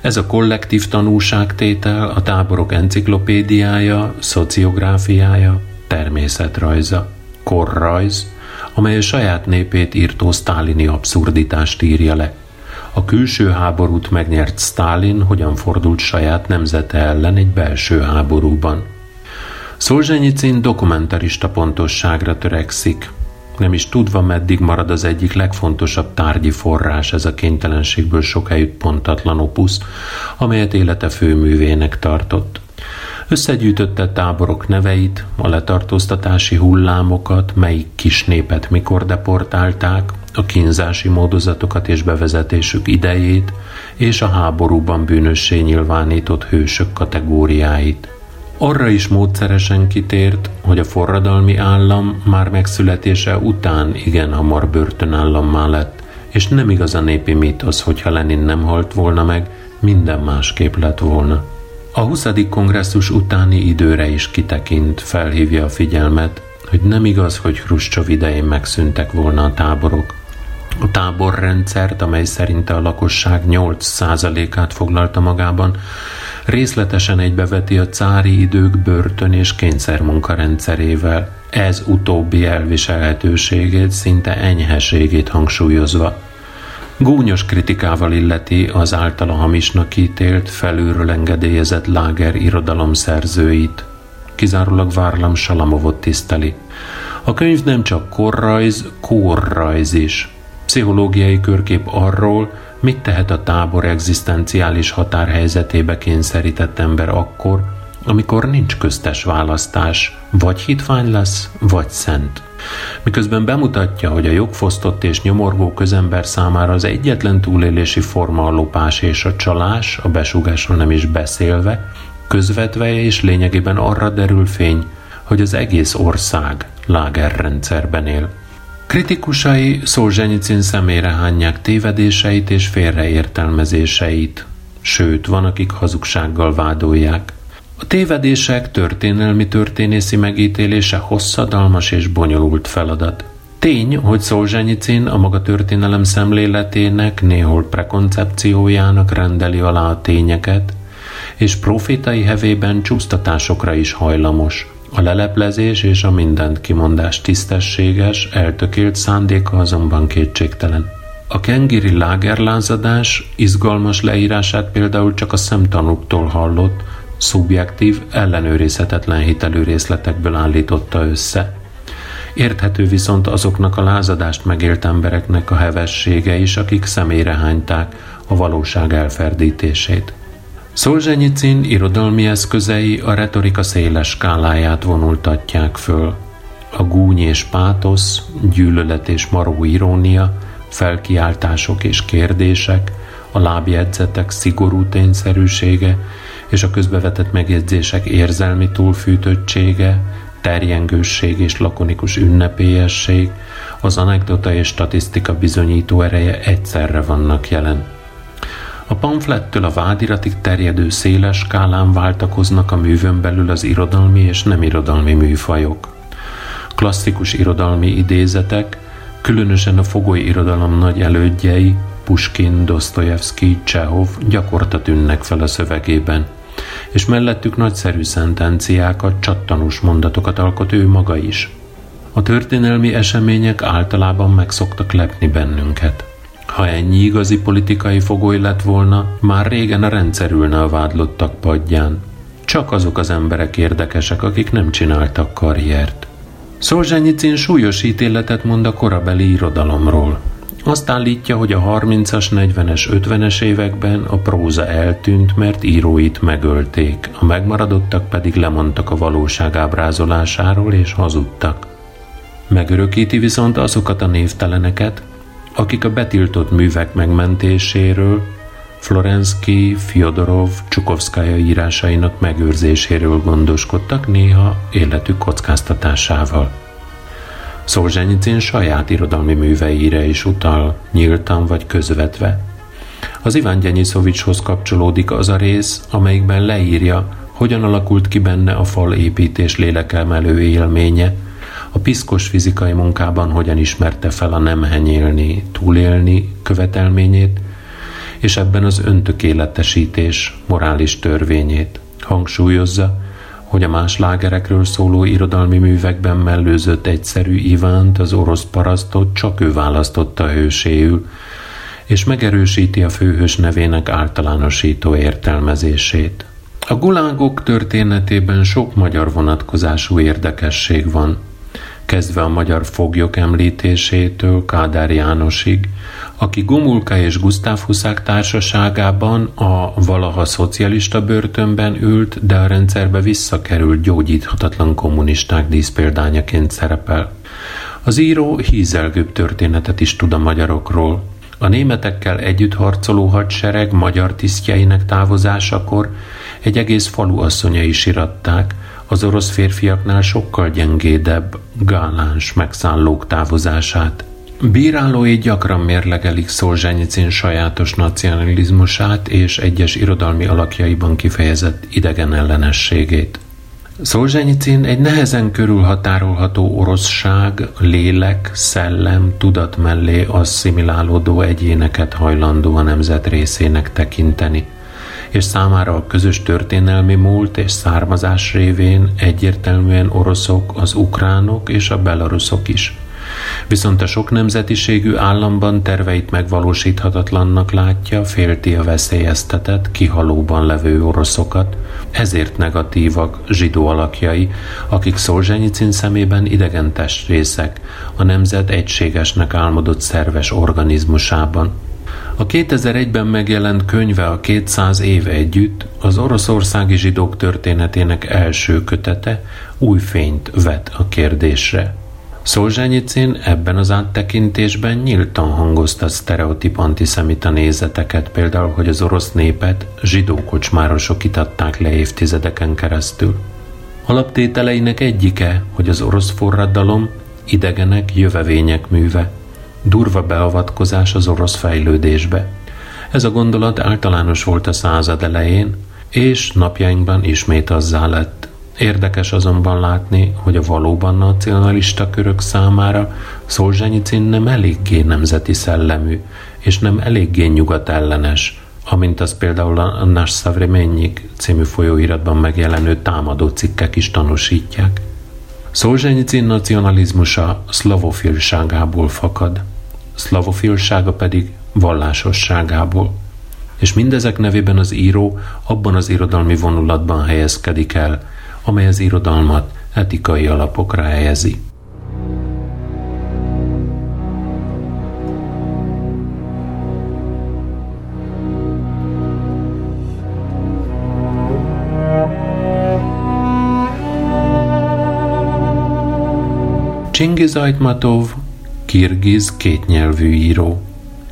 Ez a kollektív tanúságtétel a táborok enciklopédiája, szociográfiája, természetrajza, korrajz, amely a saját népét írtó sztálini abszurditást írja le. A külső háborút megnyert Stálin hogyan fordult saját nemzete ellen egy belső háborúban. Szolzsenyicin dokumentarista pontosságra törekszik, nem is tudva, meddig marad az egyik legfontosabb tárgyi forrás ez a kénytelenségből sokáig pontatlan opusz, amelyet élete főművének tartott. Összegyűjtötte táborok neveit, a letartóztatási hullámokat, melyik kis népet mikor deportálták, a kínzási módozatokat és bevezetésük idejét, és a háborúban bűnössé nyilvánított hősök kategóriáit. Arra is módszeresen kitért, hogy a forradalmi állam már megszületése után igen hamar börtönállammá lett, és nem igaz a népi mítosz, hogyha Lenin nem halt volna meg, minden másképp lett volna. A 20. kongresszus utáni időre is kitekint, felhívja a figyelmet, hogy nem igaz, hogy Hruscsov idején megszűntek volna a táborok. A táborrendszert, amely szerinte a lakosság 8%-át foglalta magában, részletesen egybeveti a cári idők börtön és kényszermunka rendszerével, ez utóbbi elviselhetőségét, szinte enyheségét hangsúlyozva. Gúnyos kritikával illeti az általa hamisnak ítélt, felülről engedélyezett láger irodalom szerzőit. Kizárólag Várlam Salamovot tiszteli. A könyv nem csak korrajz, kórrajz is. Pszichológiai körkép arról, mit tehet a tábor egzisztenciális határhelyzetébe kényszerített ember akkor, amikor nincs köztes választás, vagy hitvány lesz, vagy szent. Miközben bemutatja, hogy a jogfosztott és nyomorgó közember számára az egyetlen túlélési forma a lopás és a csalás, a besugásról nem is beszélve, közvetve és lényegében arra derül fény, hogy az egész ország lágerrendszerben él. Kritikusai Szolzsenyicin szemére hányják tévedéseit és félreértelmezéseit, sőt, van, akik hazugsággal vádolják. A tévedések történelmi történészi megítélése hosszadalmas és bonyolult feladat. Tény, hogy Szolzsenyicin a maga történelem szemléletének, néhol prekoncepciójának rendeli alá a tényeket, és profétai hevében csúsztatásokra is hajlamos. A leleplezés és a mindent kimondás tisztességes, eltökélt szándéka azonban kétségtelen. A kengiri lágerlázadás izgalmas leírását például csak a szemtanúktól hallott, szubjektív, ellenőrizhetetlen hitelű részletekből állította össze. Érthető viszont azoknak a lázadást megélt embereknek a hevessége is, akik személyre hányták a valóság elferdítését. Szolzsenyicin irodalmi eszközei a retorika széles skáláját vonultatják föl. A gúny és pátosz, gyűlölet és maró irónia, felkiáltások és kérdések, a lábjegyzetek szigorú tényszerűsége és a közbevetett megjegyzések érzelmi túlfűtöttsége, terjengősség és lakonikus ünnepélyesség, az anekdota és statisztika bizonyító ereje egyszerre vannak jelen. A pamflettől a vádiratig terjedő széles skálán váltakoznak a művön belül az irodalmi és nem irodalmi műfajok. Klasszikus irodalmi idézetek, különösen a fogoly irodalom nagy elődjei, Puskin, Dostoyevsky, Csehov gyakorta tűnnek fel a szövegében, és mellettük nagyszerű szentenciákat, csattanós mondatokat alkot ő maga is. A történelmi események általában megszoktak lepni bennünket. Ha ennyi igazi politikai fogoly lett volna, már régen a rendszer ülne a vádlottak padján. Csak azok az emberek érdekesek, akik nem csináltak karriert. Szolzsenyicin súlyos ítéletet mond a korabeli irodalomról. Azt állítja, hogy a 30-as, 40-es, 50-es években a próza eltűnt, mert íróit megölték, a megmaradottak pedig lemondtak a valóság ábrázolásáról és hazudtak. Megörökíti viszont azokat a névteleneket, akik a betiltott művek megmentéséről, Florensky, Fyodorov, Csukovszkája írásainak megőrzéséről gondoskodtak néha életük kockáztatásával. Szolzsenyicin saját irodalmi műveire is utal, nyíltan vagy közvetve. Az Iván Gyenyiszovicshoz kapcsolódik az a rész, amelyikben leírja, hogyan alakult ki benne a falépítés lélekelmelő élménye, a piszkos fizikai munkában hogyan ismerte fel a nem henyélni, túlélni követelményét, és ebben az öntökéletesítés morális törvényét. Hangsúlyozza, hogy a más lágerekről szóló irodalmi művekben mellőzött egyszerű Ivánt, az orosz parasztot csak ő választotta hőséül, és megerősíti a főhős nevének általánosító értelmezését. A gulágok történetében sok magyar vonatkozású érdekesség van, kezdve a magyar foglyok említésétől Kádár Jánosig, aki Gomulka és Gusztáv Huszák társaságában a valaha szocialista börtönben ült, de a rendszerbe visszakerült gyógyíthatatlan kommunisták díszpéldányaként szerepel. Az író hízelgőbb történetet is tud a magyarokról. A németekkel együtt harcoló hadsereg magyar tisztjeinek távozásakor egy egész falu asszonyai siratták, az orosz férfiaknál sokkal gyengédebb, gáláns megszállók távozását. Bírálói gyakran mérlegelik Szolzsenyicin sajátos nacionalizmusát és egyes irodalmi alakjaiban kifejezett idegen ellenességét. Szolzsenyicin egy nehezen körülhatárolható oroszság, lélek, szellem, tudat mellé asszimilálódó egyéneket hajlandó a nemzet részének tekinteni – és számára a közös történelmi múlt és származás révén egyértelműen oroszok az ukránok és a belaruszok is. Viszont a sok nemzetiségű államban terveit megvalósíthatatlannak látja, félti a veszélyeztetett, kihalóban levő oroszokat, ezért negatívak zsidó alakjai, akik Szolzsenyicin szemében idegen testrészek, a nemzet egységesnek álmodott szerves organizmusában. A 2001-ben megjelent könyve a 200 év együtt az oroszországi zsidók történetének első kötete új fényt vet a kérdésre. Szolzsenyicin ebben az áttekintésben nyíltan hangozta sztereotip antiszemita nézeteket, például, hogy az orosz népet zsidó kocsmárosok itatták le évtizedeken keresztül. Alaptételeinek egyike, hogy az orosz forradalom idegenek, jövevények műve – durva beavatkozás az orosz fejlődésbe. Ez a gondolat általános volt a század elején, és napjainkban ismét azzá lett. Érdekes azonban látni, hogy a valóban nacionalista körök számára Szolzsenyicin nem eléggé nemzeti szellemű, és nem eléggé nyugat ellenes, amint az például a Nash Savremennyik című folyóiratban megjelenő támadó cikkek is tanúsítják. Szolzsenyicin nacionalizmusa szlavofilságából fakad szlavofilsága pedig vallásosságából. És mindezek nevében az író abban az irodalmi vonulatban helyezkedik el, amely az irodalmat etikai alapokra helyezi. Csingiz Ajtmatov kirgiz kétnyelvű író.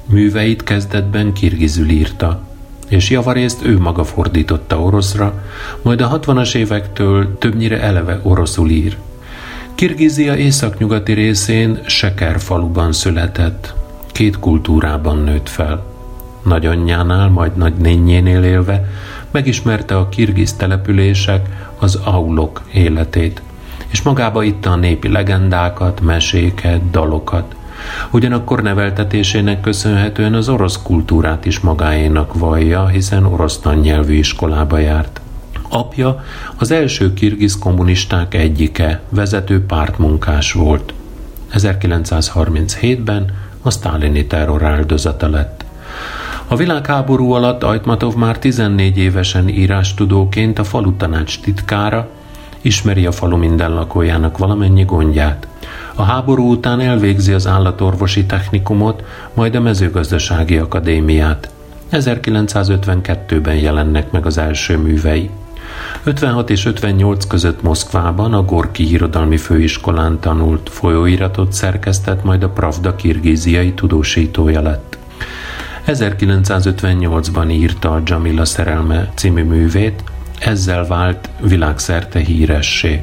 Műveit kezdetben kirgizül írta, és javarészt ő maga fordította oroszra, majd a 60-as évektől többnyire eleve oroszul ír. Kirgizia északnyugati részén Seker faluban született, két kultúrában nőtt fel. Nagyanyjánál, majd nagynényénél élve megismerte a kirgiz települések, az aulok életét – és magába itta a népi legendákat, meséket, dalokat. Ugyanakkor neveltetésének köszönhetően az orosz kultúrát is magáénak vallja, hiszen orosz tannyelvű iskolába járt. Apja az első kirgiz kommunisták egyike, vezető pártmunkás volt. 1937-ben a sztálini terror áldozata lett. A világháború alatt Ajtmatov már 14 évesen írástudóként a falu tanács titkára, ismeri a falu minden lakójának valamennyi gondját. A háború után elvégzi az állatorvosi technikumot, majd a mezőgazdasági akadémiát. 1952-ben jelennek meg az első művei. 56 és 58 között Moszkvában a Gorki Irodalmi Főiskolán tanult, folyóiratot szerkesztett, majd a Pravda kirgíziai tudósítója lett. 1958-ban írta a Jamila szerelme című művét, ezzel vált világszerte híressé.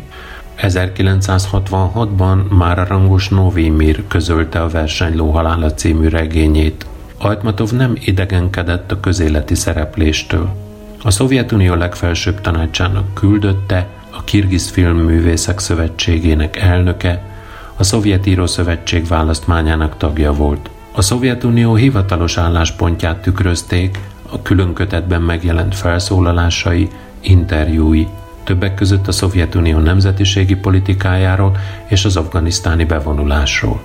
1966-ban már a rangos Novimir közölte a verseny Lóhalála című regényét. Ajtmatov nem idegenkedett a közéleti szerepléstől. A Szovjetunió legfelsőbb tanácsának küldötte, a Kirgiz Filmművészek Szövetségének elnöke, a Szovjet Író Szövetség választmányának tagja volt. A Szovjetunió hivatalos álláspontját tükrözték a külön kötetben megjelent felszólalásai, interjúi, többek között a Szovjetunió nemzetiségi politikájáról és az afganisztáni bevonulásról.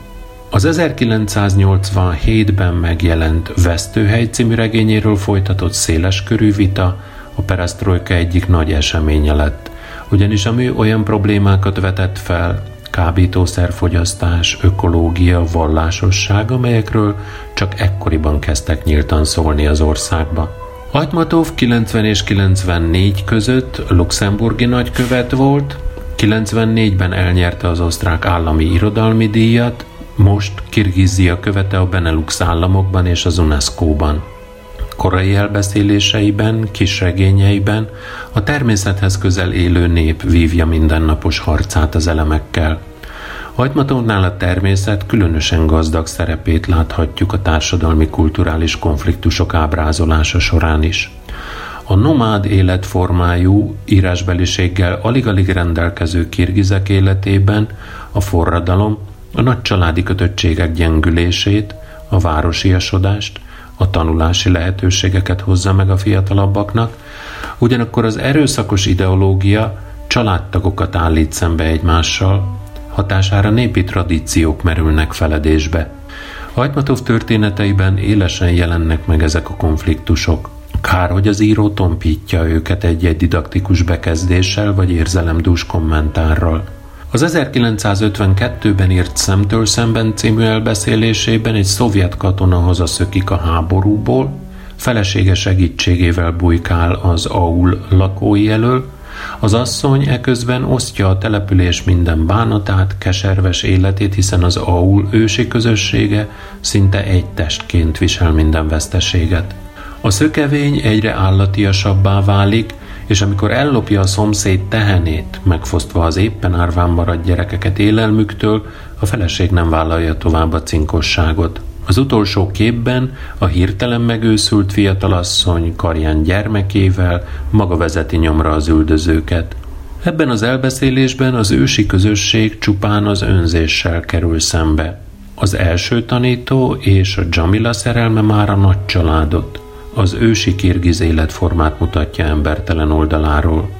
Az 1987-ben megjelent Vesztőhely című regényéről folytatott széles körű vita a peresztrojka egyik nagy eseménye lett, ugyanis a olyan problémákat vetett fel, kábítószerfogyasztás, ökológia, vallásosság, amelyekről csak ekkoriban kezdtek nyíltan szólni az országba. Ajtmatov 90 és 94 között luxemburgi nagykövet volt, 94-ben elnyerte az osztrák állami irodalmi díjat, most Kirgizia követe a Benelux államokban és az UNESCO-ban. Korai elbeszéléseiben, kisregényeiben a természethez közel élő nép vívja mindennapos harcát az elemekkel. Hajtmatónál a természet különösen gazdag szerepét láthatjuk a társadalmi kulturális konfliktusok ábrázolása során is. A nomád életformájú, írásbeliséggel alig-alig rendelkező kirgizek életében a forradalom a nagy családi kötöttségek gyengülését, a városiasodást, a tanulási lehetőségeket hozza meg a fiatalabbaknak, ugyanakkor az erőszakos ideológia családtagokat állít szembe egymással, hatására népi tradíciók merülnek feledésbe. Hajtmatov történeteiben élesen jelennek meg ezek a konfliktusok. Kár, hogy az író tompítja őket egy-egy didaktikus bekezdéssel vagy érzelemdús kommentárral. Az 1952-ben írt Szemtől szemben című elbeszélésében egy szovjet katona hazaszökik a háborúból, felesége segítségével bujkál az Aul lakói elől, az asszony eközben osztja a település minden bánatát, keserves életét, hiszen az Aul ősi közössége szinte egy testként visel minden veszteséget. A szökevény egyre állatiasabbá válik, és amikor ellopja a szomszéd tehenét, megfosztva az éppen árván maradt gyerekeket élelmüktől, a feleség nem vállalja tovább a cinkosságot. Az utolsó képben a hirtelen megőszült fiatalasszony karján gyermekével maga vezeti nyomra az üldözőket. Ebben az elbeszélésben az ősi közösség csupán az önzéssel kerül szembe. Az első tanító és a Jamila szerelme már a nagy családot az ősi kirgiz életformát mutatja embertelen oldaláról.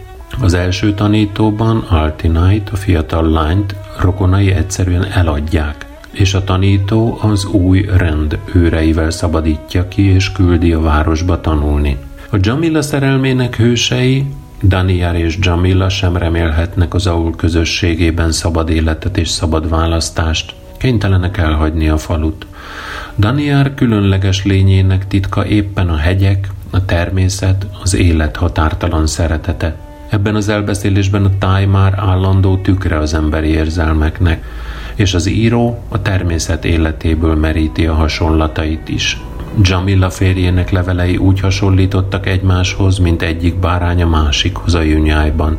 Az első tanítóban Altinait, a fiatal lányt rokonai egyszerűen eladják, és a tanító az új rend őreivel szabadítja ki és küldi a városba tanulni. A Jamila szerelmének hősei, Daniel és Jamila sem remélhetnek az Aul közösségében szabad életet és szabad választást, kénytelenek elhagyni a falut. Daniel különleges lényének titka éppen a hegyek, a természet, az élet határtalan szeretete. Ebben az elbeszélésben a táj már állandó tükre az emberi érzelmeknek, és az író a természet életéből meríti a hasonlatait is. Jamila férjének levelei úgy hasonlítottak egymáshoz, mint egyik bárány a másikhoz a jünyájban.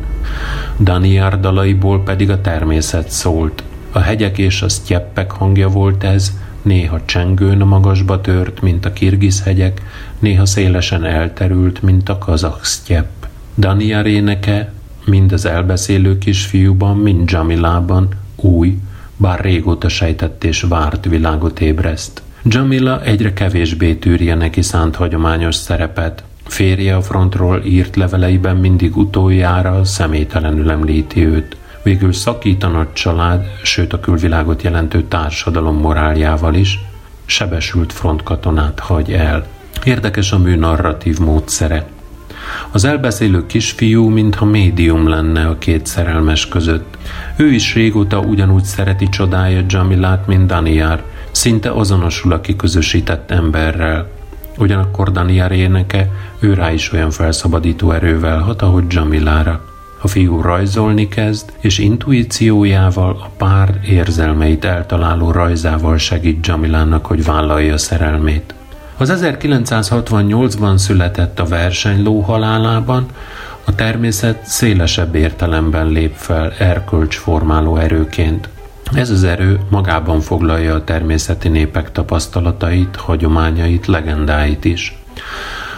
Daniel dalaiból pedig a természet szólt. A hegyek és a sztyeppek hangja volt ez, néha csengőn a magasba tört, mint a kirgiz hegyek, néha szélesen elterült, mint a kazak sztyepp. Daniel éneke mind az elbeszélő kisfiúban, mind Jamilában új, bár régóta sejtett és várt világot ébreszt. Jamila egyre kevésbé tűrje neki szánt hagyományos szerepet. Férje a frontról írt leveleiben mindig utoljára személytelenül említi őt. Végül szakít a nagy család, sőt a külvilágot jelentő társadalom moráljával is, sebesült frontkatonát hagy el. Érdekes a mű narratív módszere. Az elbeszélő kisfiú, mintha médium lenne a két szerelmes között. Ő is régóta ugyanúgy szereti csodája Jamilát, mint Daniar, szinte azonosul a kiközösített emberrel. Ugyanakkor Daniar éneke ő rá is olyan felszabadító erővel hat, ahogy Jamilára. A fiú rajzolni kezd, és intuíciójával, a pár érzelmeit eltaláló rajzával segít Jamilának, hogy vállalja szerelmét. Az 1968-ban született a versenyló halálában, a természet szélesebb értelemben lép fel erkölcsformáló erőként. Ez az erő magában foglalja a természeti népek tapasztalatait, hagyományait, legendáit is.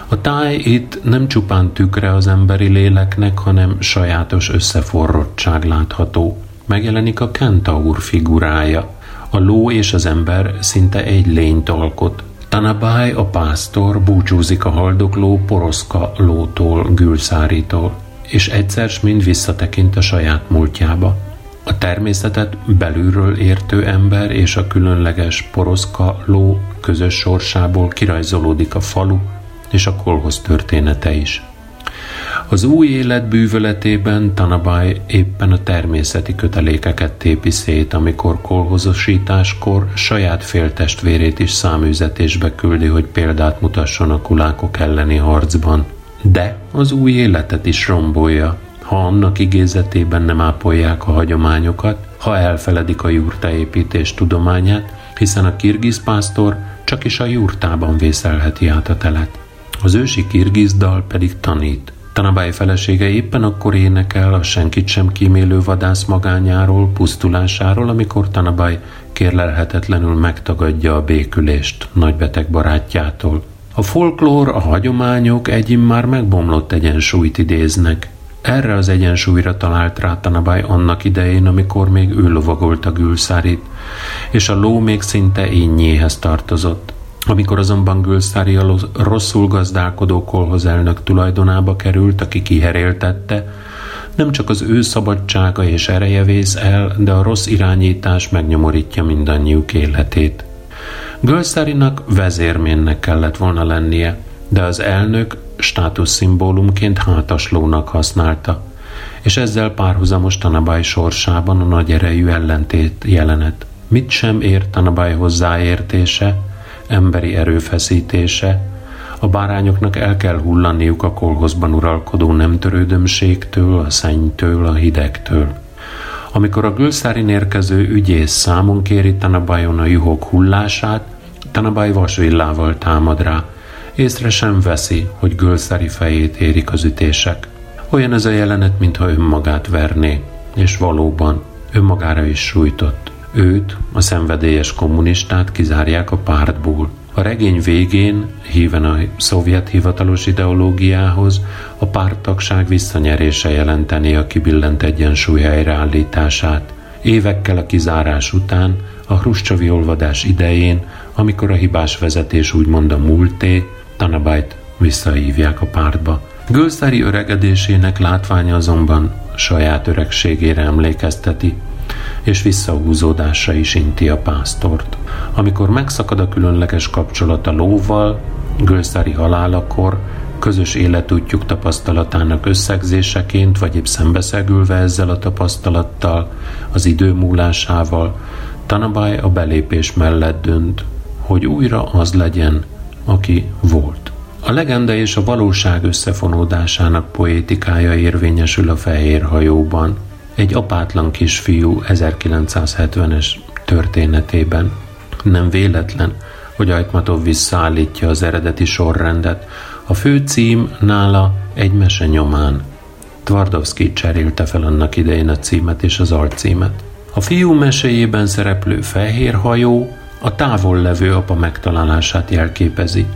A táj itt nem csupán tükre az emberi léleknek, hanem sajátos összeforrottság látható. Megjelenik a kentaur figurája. A ló és az ember szinte egy lényt alkot. Tanabály, a pásztor búcsúzik a haldokló poroszka lótól, gülszárítól, és egyszer mind visszatekint a saját múltjába. A természetet belülről értő ember és a különleges poroszka ló közös sorsából kirajzolódik a falu és a kolhoz története is. Az új élet bűvöletében Tanabaj éppen a természeti kötelékeket tépi szét, amikor kolhozosításkor saját féltestvérét is száműzetésbe küldi, hogy példát mutasson a kulákok elleni harcban. De az új életet is rombolja, ha annak igézetében nem ápolják a hagyományokat, ha elfeledik a jurtaépítés tudományát, hiszen a kirgiz pásztor csak is a jurtában vészelheti át a telet. Az ősi kirgiz dal pedig tanít. Tanabály felesége éppen akkor énekel a senkit sem kímélő vadász magányáról, pusztulásáról, amikor Tanabály kérlelhetetlenül megtagadja a békülést nagybeteg barátjától. A folklór, a hagyományok egy már megbomlott egyensúlyt idéznek. Erre az egyensúlyra talált rá Tanabály annak idején, amikor még ő lovagolt a gülszárit, és a ló még szinte énnyéhez tartozott. Amikor azonban Gülszári a rosszul gazdálkodó kolhoz elnök tulajdonába került, aki kiheréltette, nem csak az ő szabadsága és ereje vész el, de a rossz irányítás megnyomorítja mindannyiuk életét. Gölszárinak vezérménnek kellett volna lennie, de az elnök státuszszimbólumként hátaslónak használta, és ezzel párhuzamos Tanabály sorsában a nagy erejű ellentét jelenet. Mit sem ért Tanabály hozzáértése, emberi erőfeszítése, a bárányoknak el kell hullaniuk a kolhozban uralkodó nemtörődömségtől, a szennytől, a hidegtől. Amikor a Gülszárin érkező ügyész számon kéri Tanabajon a juhok hullását, Tanabaj vasvillával támad rá. Észre sem veszi, hogy Gülszári fejét érik az ütések. Olyan ez a jelenet, mintha önmagát verné, és valóban önmagára is sújtott. Őt, a szenvedélyes kommunistát kizárják a pártból. A regény végén, híven a szovjet hivatalos ideológiához, a párttagság visszanyerése jelenteni a kibillent egyensúly helyreállítását. Évekkel a kizárás után, a Hruscsovi olvadás idején, amikor a hibás vezetés úgymond a múlté, Tanabajt visszahívják a pártba. Gölszári öregedésének látványa azonban saját öregségére emlékezteti, és visszahúzódásra is inti a pásztort. Amikor megszakad a különleges kapcsolat a lóval, Gölszári halálakor, közös életútjuk tapasztalatának összegzéseként, vagy épp szembeszegülve ezzel a tapasztalattal, az idő múlásával, Tanabály a belépés mellett dönt, hogy újra az legyen, aki volt. A legenda és a valóság összefonódásának poétikája érvényesül a fehér hajóban, egy apátlan kisfiú 1970-es történetében. Nem véletlen, hogy Ajtmatov visszaállítja az eredeti sorrendet. A fő cím nála egy mese nyomán. Tvardovszki cserélte fel annak idején a címet és az alcímet. A fiú meséjében szereplő fehér hajó a távol levő apa megtalálását jelképezi.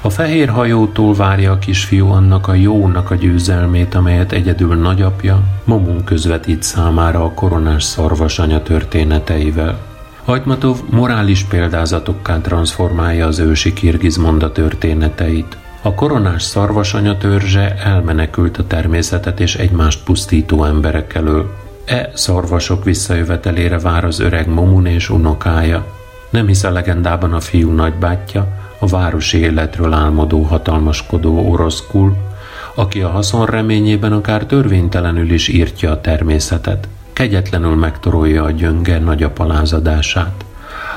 A fehér hajótól várja a kisfiú annak a jónak a győzelmét, amelyet egyedül nagyapja, Momun közvetít számára a koronás szarvasanya történeteivel. Hajtmatov morális példázatokká transformálja az ősi kirgiz monda történeteit. A koronás szarvasanya törzse elmenekült a természetet és egymást pusztító emberek elől. E szarvasok visszajövetelére vár az öreg Momun és unokája. Nem hisz a legendában a fiú nagybátyja, a városi életről álmodó hatalmaskodó oroszkul, aki a haszon reményében akár törvénytelenül is írtja a természetet, kegyetlenül megtorolja a gyönge nagyapa lázadását.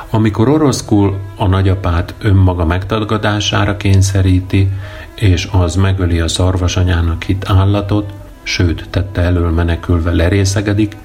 Amikor oroszkul a nagyapát önmaga megtagadására kényszeríti, és az megöli a szarvasanyának hit állatot, sőt, tette elől menekülve lerészegedik,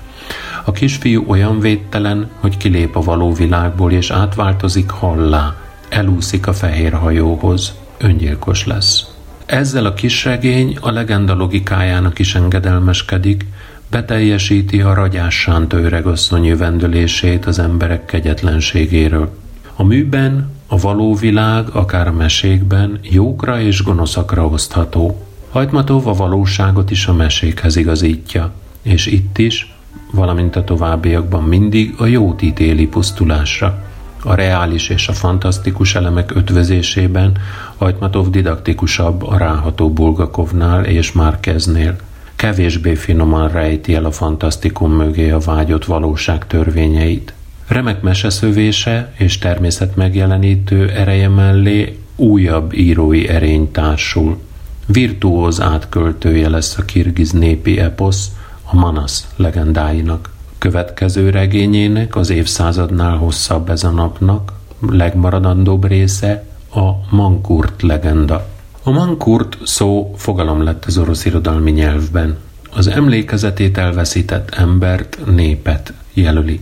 a kisfiú olyan védtelen, hogy kilép a való világból és átváltozik hallá, elúszik a fehér hajóhoz, öngyilkos lesz. Ezzel a kisregény a legenda logikájának is engedelmeskedik, beteljesíti a ragyás sánt öregasszony jövendőlését az emberek kegyetlenségéről. A műben a való világ, akár a mesékben, jókra és gonoszakra osztható. Hajtmatov a valóságot is a mesékhez igazítja, és itt is, valamint a továbbiakban mindig a jót ítéli pusztulásra. A reális és a fantasztikus elemek ötvözésében Ajtmatov didaktikusabb a ráható Bulgakovnál és Márkeznél. Kevésbé finoman rejti el a fantasztikum mögé a vágyott valóság törvényeit. Remek meseszövése és természet megjelenítő ereje mellé újabb írói erény társul. Virtuóz átköltője lesz a kirgiz népi eposz, a Manas legendáinak. Következő regényének az évszázadnál hosszabb ez a napnak, legmaradandóbb része a Mankurt legenda. A Mankurt szó fogalom lett az orosz irodalmi nyelvben. Az emlékezetét elveszített embert, népet jelöli.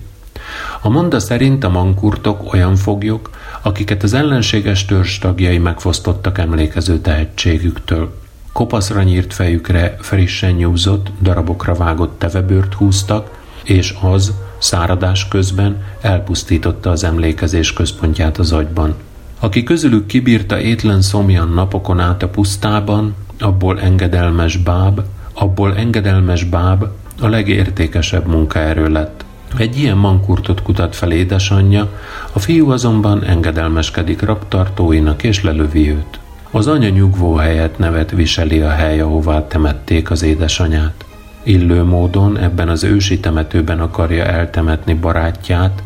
A monda szerint a mankurtok olyan foglyok, akiket az ellenséges törzs tagjai megfosztottak emlékező tehetségüktől. Kopaszra nyírt fejükre frissen nyúzott, darabokra vágott tevebőrt húztak, és az száradás közben elpusztította az emlékezés központját az agyban. Aki közülük kibírta étlen szomjan napokon át a pusztában, abból engedelmes báb, abból engedelmes báb a legértékesebb munkaerő lett. Egy ilyen mankurtot kutat fel édesanyja, a fiú azonban engedelmeskedik raptartóinak és lelövi őt. Az anya nyugvó helyet nevet viseli a hely, ahová temették az édesanyát. Illő módon ebben az ősi temetőben akarja eltemetni barátját,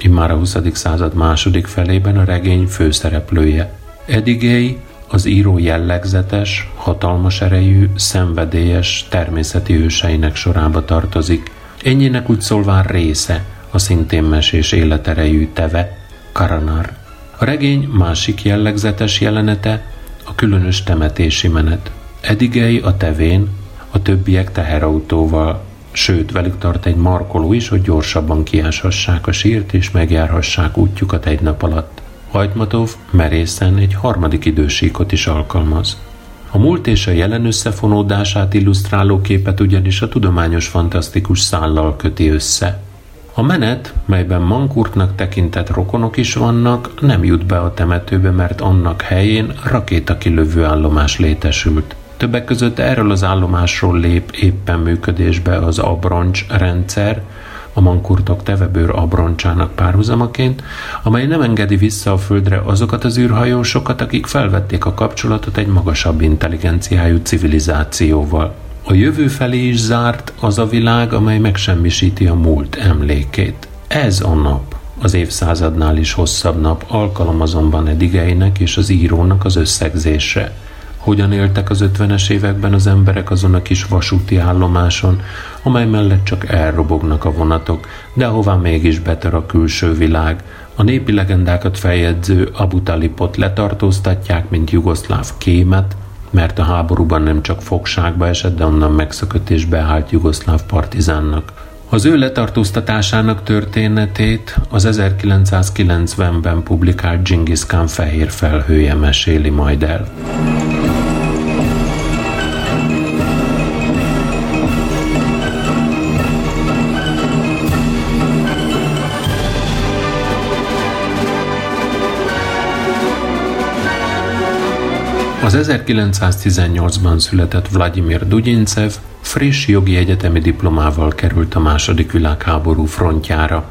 immár a 20. század második felében a regény főszereplője. Edigéi az író jellegzetes, hatalmas erejű, szenvedélyes, természeti őseinek sorába tartozik. Ennyinek úgy szólván része a szintén mesés életerejű teve, Karanar. A regény másik jellegzetes jelenete a különös temetési menet. Edigei a tevén, a többiek teherautóval, sőt, velük tart egy markoló is, hogy gyorsabban kiáshassák a sírt és megjárhassák útjukat egy nap alatt. Hajtmatov merészen egy harmadik idősíkot is alkalmaz. A múlt és a jelen összefonódását illusztráló képet ugyanis a tudományos fantasztikus szállal köti össze. A menet, melyben Mankurtnak tekintett rokonok is vannak, nem jut be a temetőbe, mert annak helyén rakétakilövő állomás létesült. Többek között erről az állomásról lép éppen működésbe az abroncs rendszer, a mankurtok tevebőr abroncsának párhuzamaként, amely nem engedi vissza a földre azokat az űrhajósokat, akik felvették a kapcsolatot egy magasabb intelligenciájú civilizációval. A jövő felé is zárt az a világ, amely megsemmisíti a múlt emlékét. Ez a nap, az évszázadnál is hosszabb nap, alkalom azonban Edigeinek és az írónak az összegzésre – hogyan éltek az ötvenes években az emberek azon a kis vasúti állomáson, amely mellett csak elrobognak a vonatok, de ahová mégis betör a külső világ. A népi legendákat feljegyző Abu Talipot letartóztatják, mint jugoszláv kémet, mert a háborúban nem csak fogságba esett, de onnan megszökött és beállt jugoszláv partizánnak. Az ő letartóztatásának történetét az 1990-ben publikált Genghis Khan fehér felhője meséli majd el. Az 1918-ban született Vladimir Dugyincev friss jogi egyetemi diplomával került a második világháború frontjára.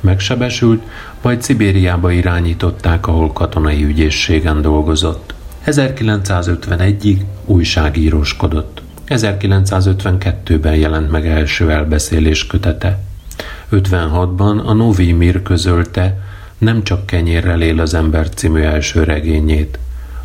Megsebesült, majd Szibériába irányították, ahol katonai ügyészségen dolgozott. 1951-ig újságíróskodott. 1952-ben jelent meg első elbeszélés kötete. 56-ban a Novi Mir közölte, nem csak kenyérrel él az ember című első regényét.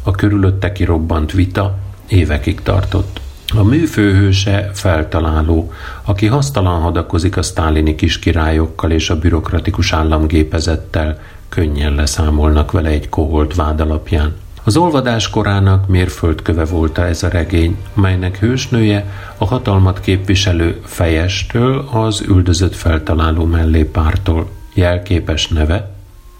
A körülötte kirobbant vita évekig tartott. A mű főhőse feltaláló, aki hasztalan hadakozik a sztálini királyokkal és a bürokratikus államgépezettel, könnyen leszámolnak vele egy koholt vád alapján. Az olvadás korának mérföldköve volt ez a regény, melynek hősnője a hatalmat képviselő fejestől az üldözött feltaláló mellépártól. Jelképes neve,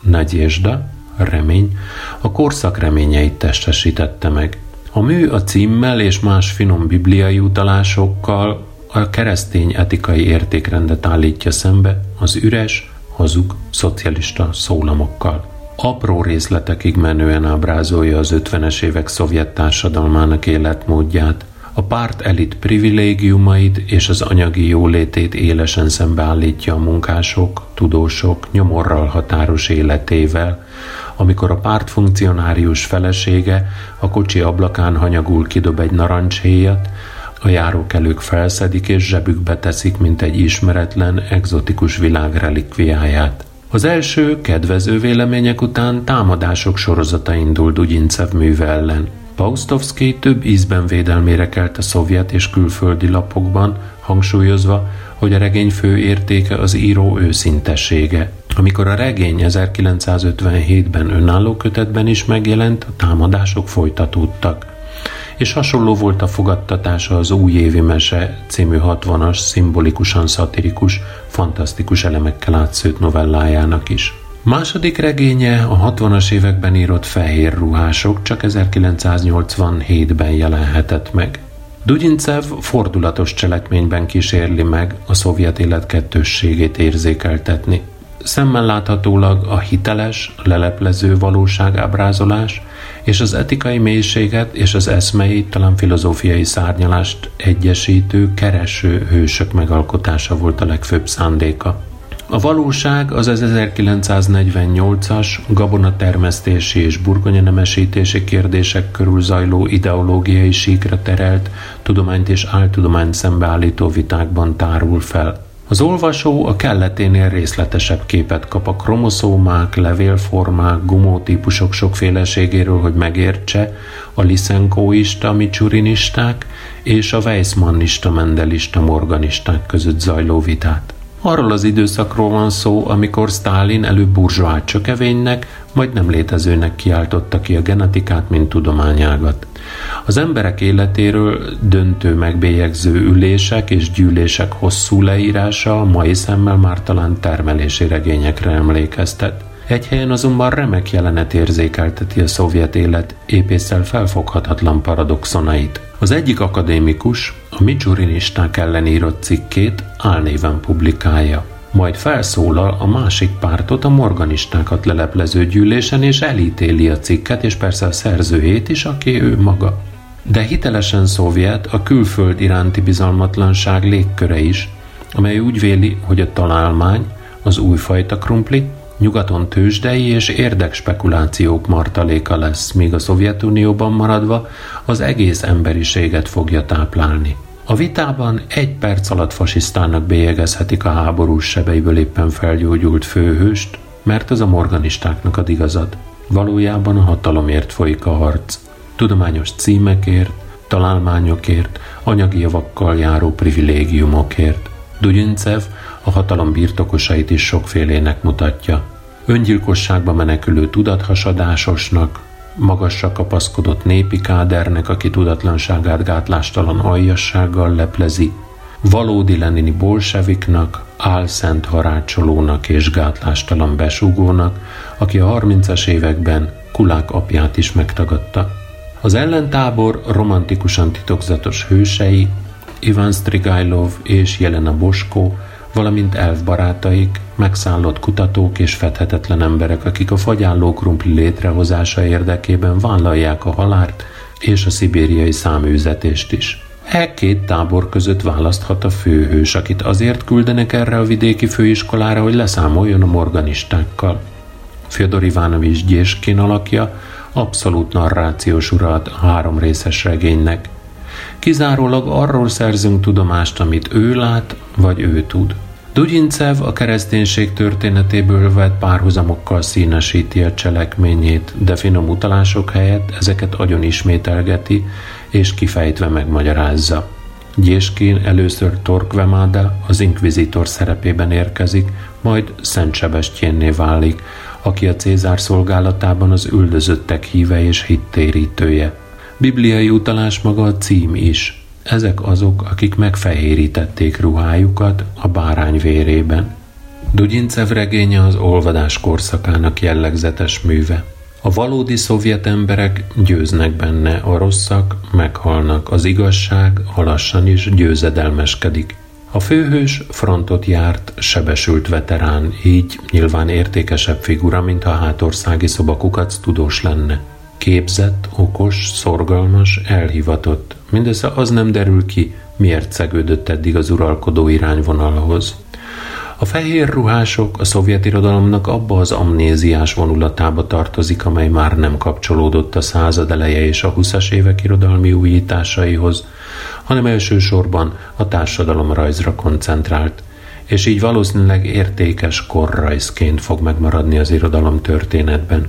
Nagyésda, remény, a korszak reményeit testesítette meg. A mű a címmel és más finom bibliai utalásokkal a keresztény etikai értékrendet állítja szembe az üres, hazug, szocialista szólamokkal. Apró részletekig menően ábrázolja az 50-es évek szovjet társadalmának életmódját, a párt elit privilégiumait és az anyagi jólétét élesen szembeállítja a munkások, tudósok nyomorral határos életével, amikor a párt funkcionárius felesége a kocsi ablakán hanyagul kidob egy narancshéjat, a járókelők felszedik és zsebükbe teszik, mint egy ismeretlen, egzotikus világ relikviáját. Az első, kedvező vélemények után támadások sorozata indul Dugyincev műve ellen. Paustovsky több ízben védelmére kelt a szovjet és külföldi lapokban, hangsúlyozva, hogy a regény fő értéke az író őszintessége. Amikor a regény 1957-ben önálló kötetben is megjelent, a támadások folytatódtak. És hasonló volt a fogadtatása az Újévi Mese című 60-as, szimbolikusan szatirikus, fantasztikus elemekkel átszőtt novellájának is. Második regénye a 60-as években írott Fehér ruhások csak 1987-ben jelenhetett meg. Dugyincev fordulatos cselekményben kísérli meg a szovjet élet kettősségét érzékeltetni. Szemmel láthatólag a hiteles, leleplező valóságábrázolás és az etikai mélységet és az eszmei, talán filozófiai szárnyalást egyesítő, kereső hősök megalkotása volt a legfőbb szándéka. A valóság az 1948-as gabonatermesztési és burgonyanemesítési kérdések körül zajló ideológiai síkra terelt, tudományt és áltudományt szembeállító vitákban tárul fel. Az olvasó a kelleténél részletesebb képet kap a kromoszómák, levélformák, gumótípusok sokféleségéről, hogy megértse a lisenkóista micsurinisták és a Weissmannista mendelista morganisták között zajló vitát. Arról az időszakról van szó, amikor Stalin előbb burzsóát csökevénynek, majd nem létezőnek kiáltotta ki a genetikát, mint tudományágat. Az emberek életéről döntő megbélyegző ülések és gyűlések hosszú leírása a mai szemmel már talán termelési regényekre emlékeztet. Egy helyen azonban remek jelenet érzékelteti a szovjet élet épészel felfoghatatlan paradoxonait. Az egyik akadémikus a micsurinisták ellen írott cikkét álnéven publikálja. Majd felszólal a másik pártot, a morganistákat leleplező gyűlésen, és elítéli a cikket, és persze a szerzőjét is, aki ő maga. De hitelesen szovjet a külföld iránti bizalmatlanság légköre is, amely úgy véli, hogy a találmány, az újfajta krumpli, nyugaton tőzsdei és érdekspekulációk martaléka lesz, míg a Szovjetunióban maradva az egész emberiséget fogja táplálni. A vitában egy perc alatt fasisztának bélyegezhetik a háborús sebeiből éppen felgyógyult főhőst, mert ez a morganistáknak ad igazad. Valójában a hatalomért folyik a harc. Tudományos címekért, találmányokért, anyagi javakkal járó privilégiumokért. Dugyincev a hatalom birtokosait is sokfélének mutatja. Öngyilkosságba menekülő tudathasadásosnak, magasra kapaszkodott népi kádernek, aki tudatlanságát gátlástalan aljassággal leplezi, valódi lenini bolseviknak, álszent harácsolónak és gátlástalan besúgónak, aki a 30-as években Kulák apját is megtagadta. Az ellentábor romantikusan titokzatos hősei, Ivan Strigajlov és Jelena Bosko valamint elfbarátaik, megszállott kutatók és fedhetetlen emberek, akik a fagyálló krumpli létrehozása érdekében vállalják a halárt, és a szibériai száműzetést is. E két tábor között választhat a főhős, akit azért küldenek erre a vidéki főiskolára, hogy leszámoljon a morganistákkal. Fyodor Ivánovics Gyéskin alakja abszolút narrációs urat a három részes regénynek. Kizárólag arról szerzünk tudomást, amit ő lát, vagy ő tud. Dugyincev a kereszténység történetéből vett párhuzamokkal színesíti a cselekményét, de finom utalások helyett ezeket agyon ismételgeti, és kifejtve megmagyarázza. Gyéskin először Torquemada az inkvizitor szerepében érkezik, majd Szent Sebestyénné válik, aki a Cézár szolgálatában az üldözöttek híve és hittérítője. Bibliai utalás maga a cím is. Ezek azok, akik megfehérítették ruhájukat a bárány vérében. Dugyincev regénye az olvadás korszakának jellegzetes műve. A valódi szovjet emberek győznek benne, a rosszak meghalnak, az igazság halassan is győzedelmeskedik. A főhős frontot járt, sebesült veterán, így nyilván értékesebb figura, mint a hátországi szobakukac tudós lenne. Képzett, okos, szorgalmas, elhivatott. Mindössze az nem derül ki, miért szegődött eddig az uralkodó irányvonalhoz. A fehér ruhások a szovjet irodalomnak abba az amnéziás vonulatába tartozik, amely már nem kapcsolódott a század eleje és a 20-as évek irodalmi újításaihoz, hanem elsősorban a társadalomrajzra koncentrált, és így valószínűleg értékes korrajzként fog megmaradni az irodalom történetben.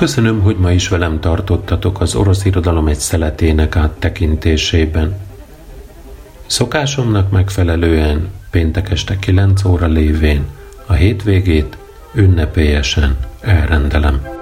Köszönöm, hogy ma is velem tartottatok az orosz irodalom egy szeletének áttekintésében. Szokásomnak megfelelően péntek este 9 óra lévén a hétvégét ünnepélyesen elrendelem.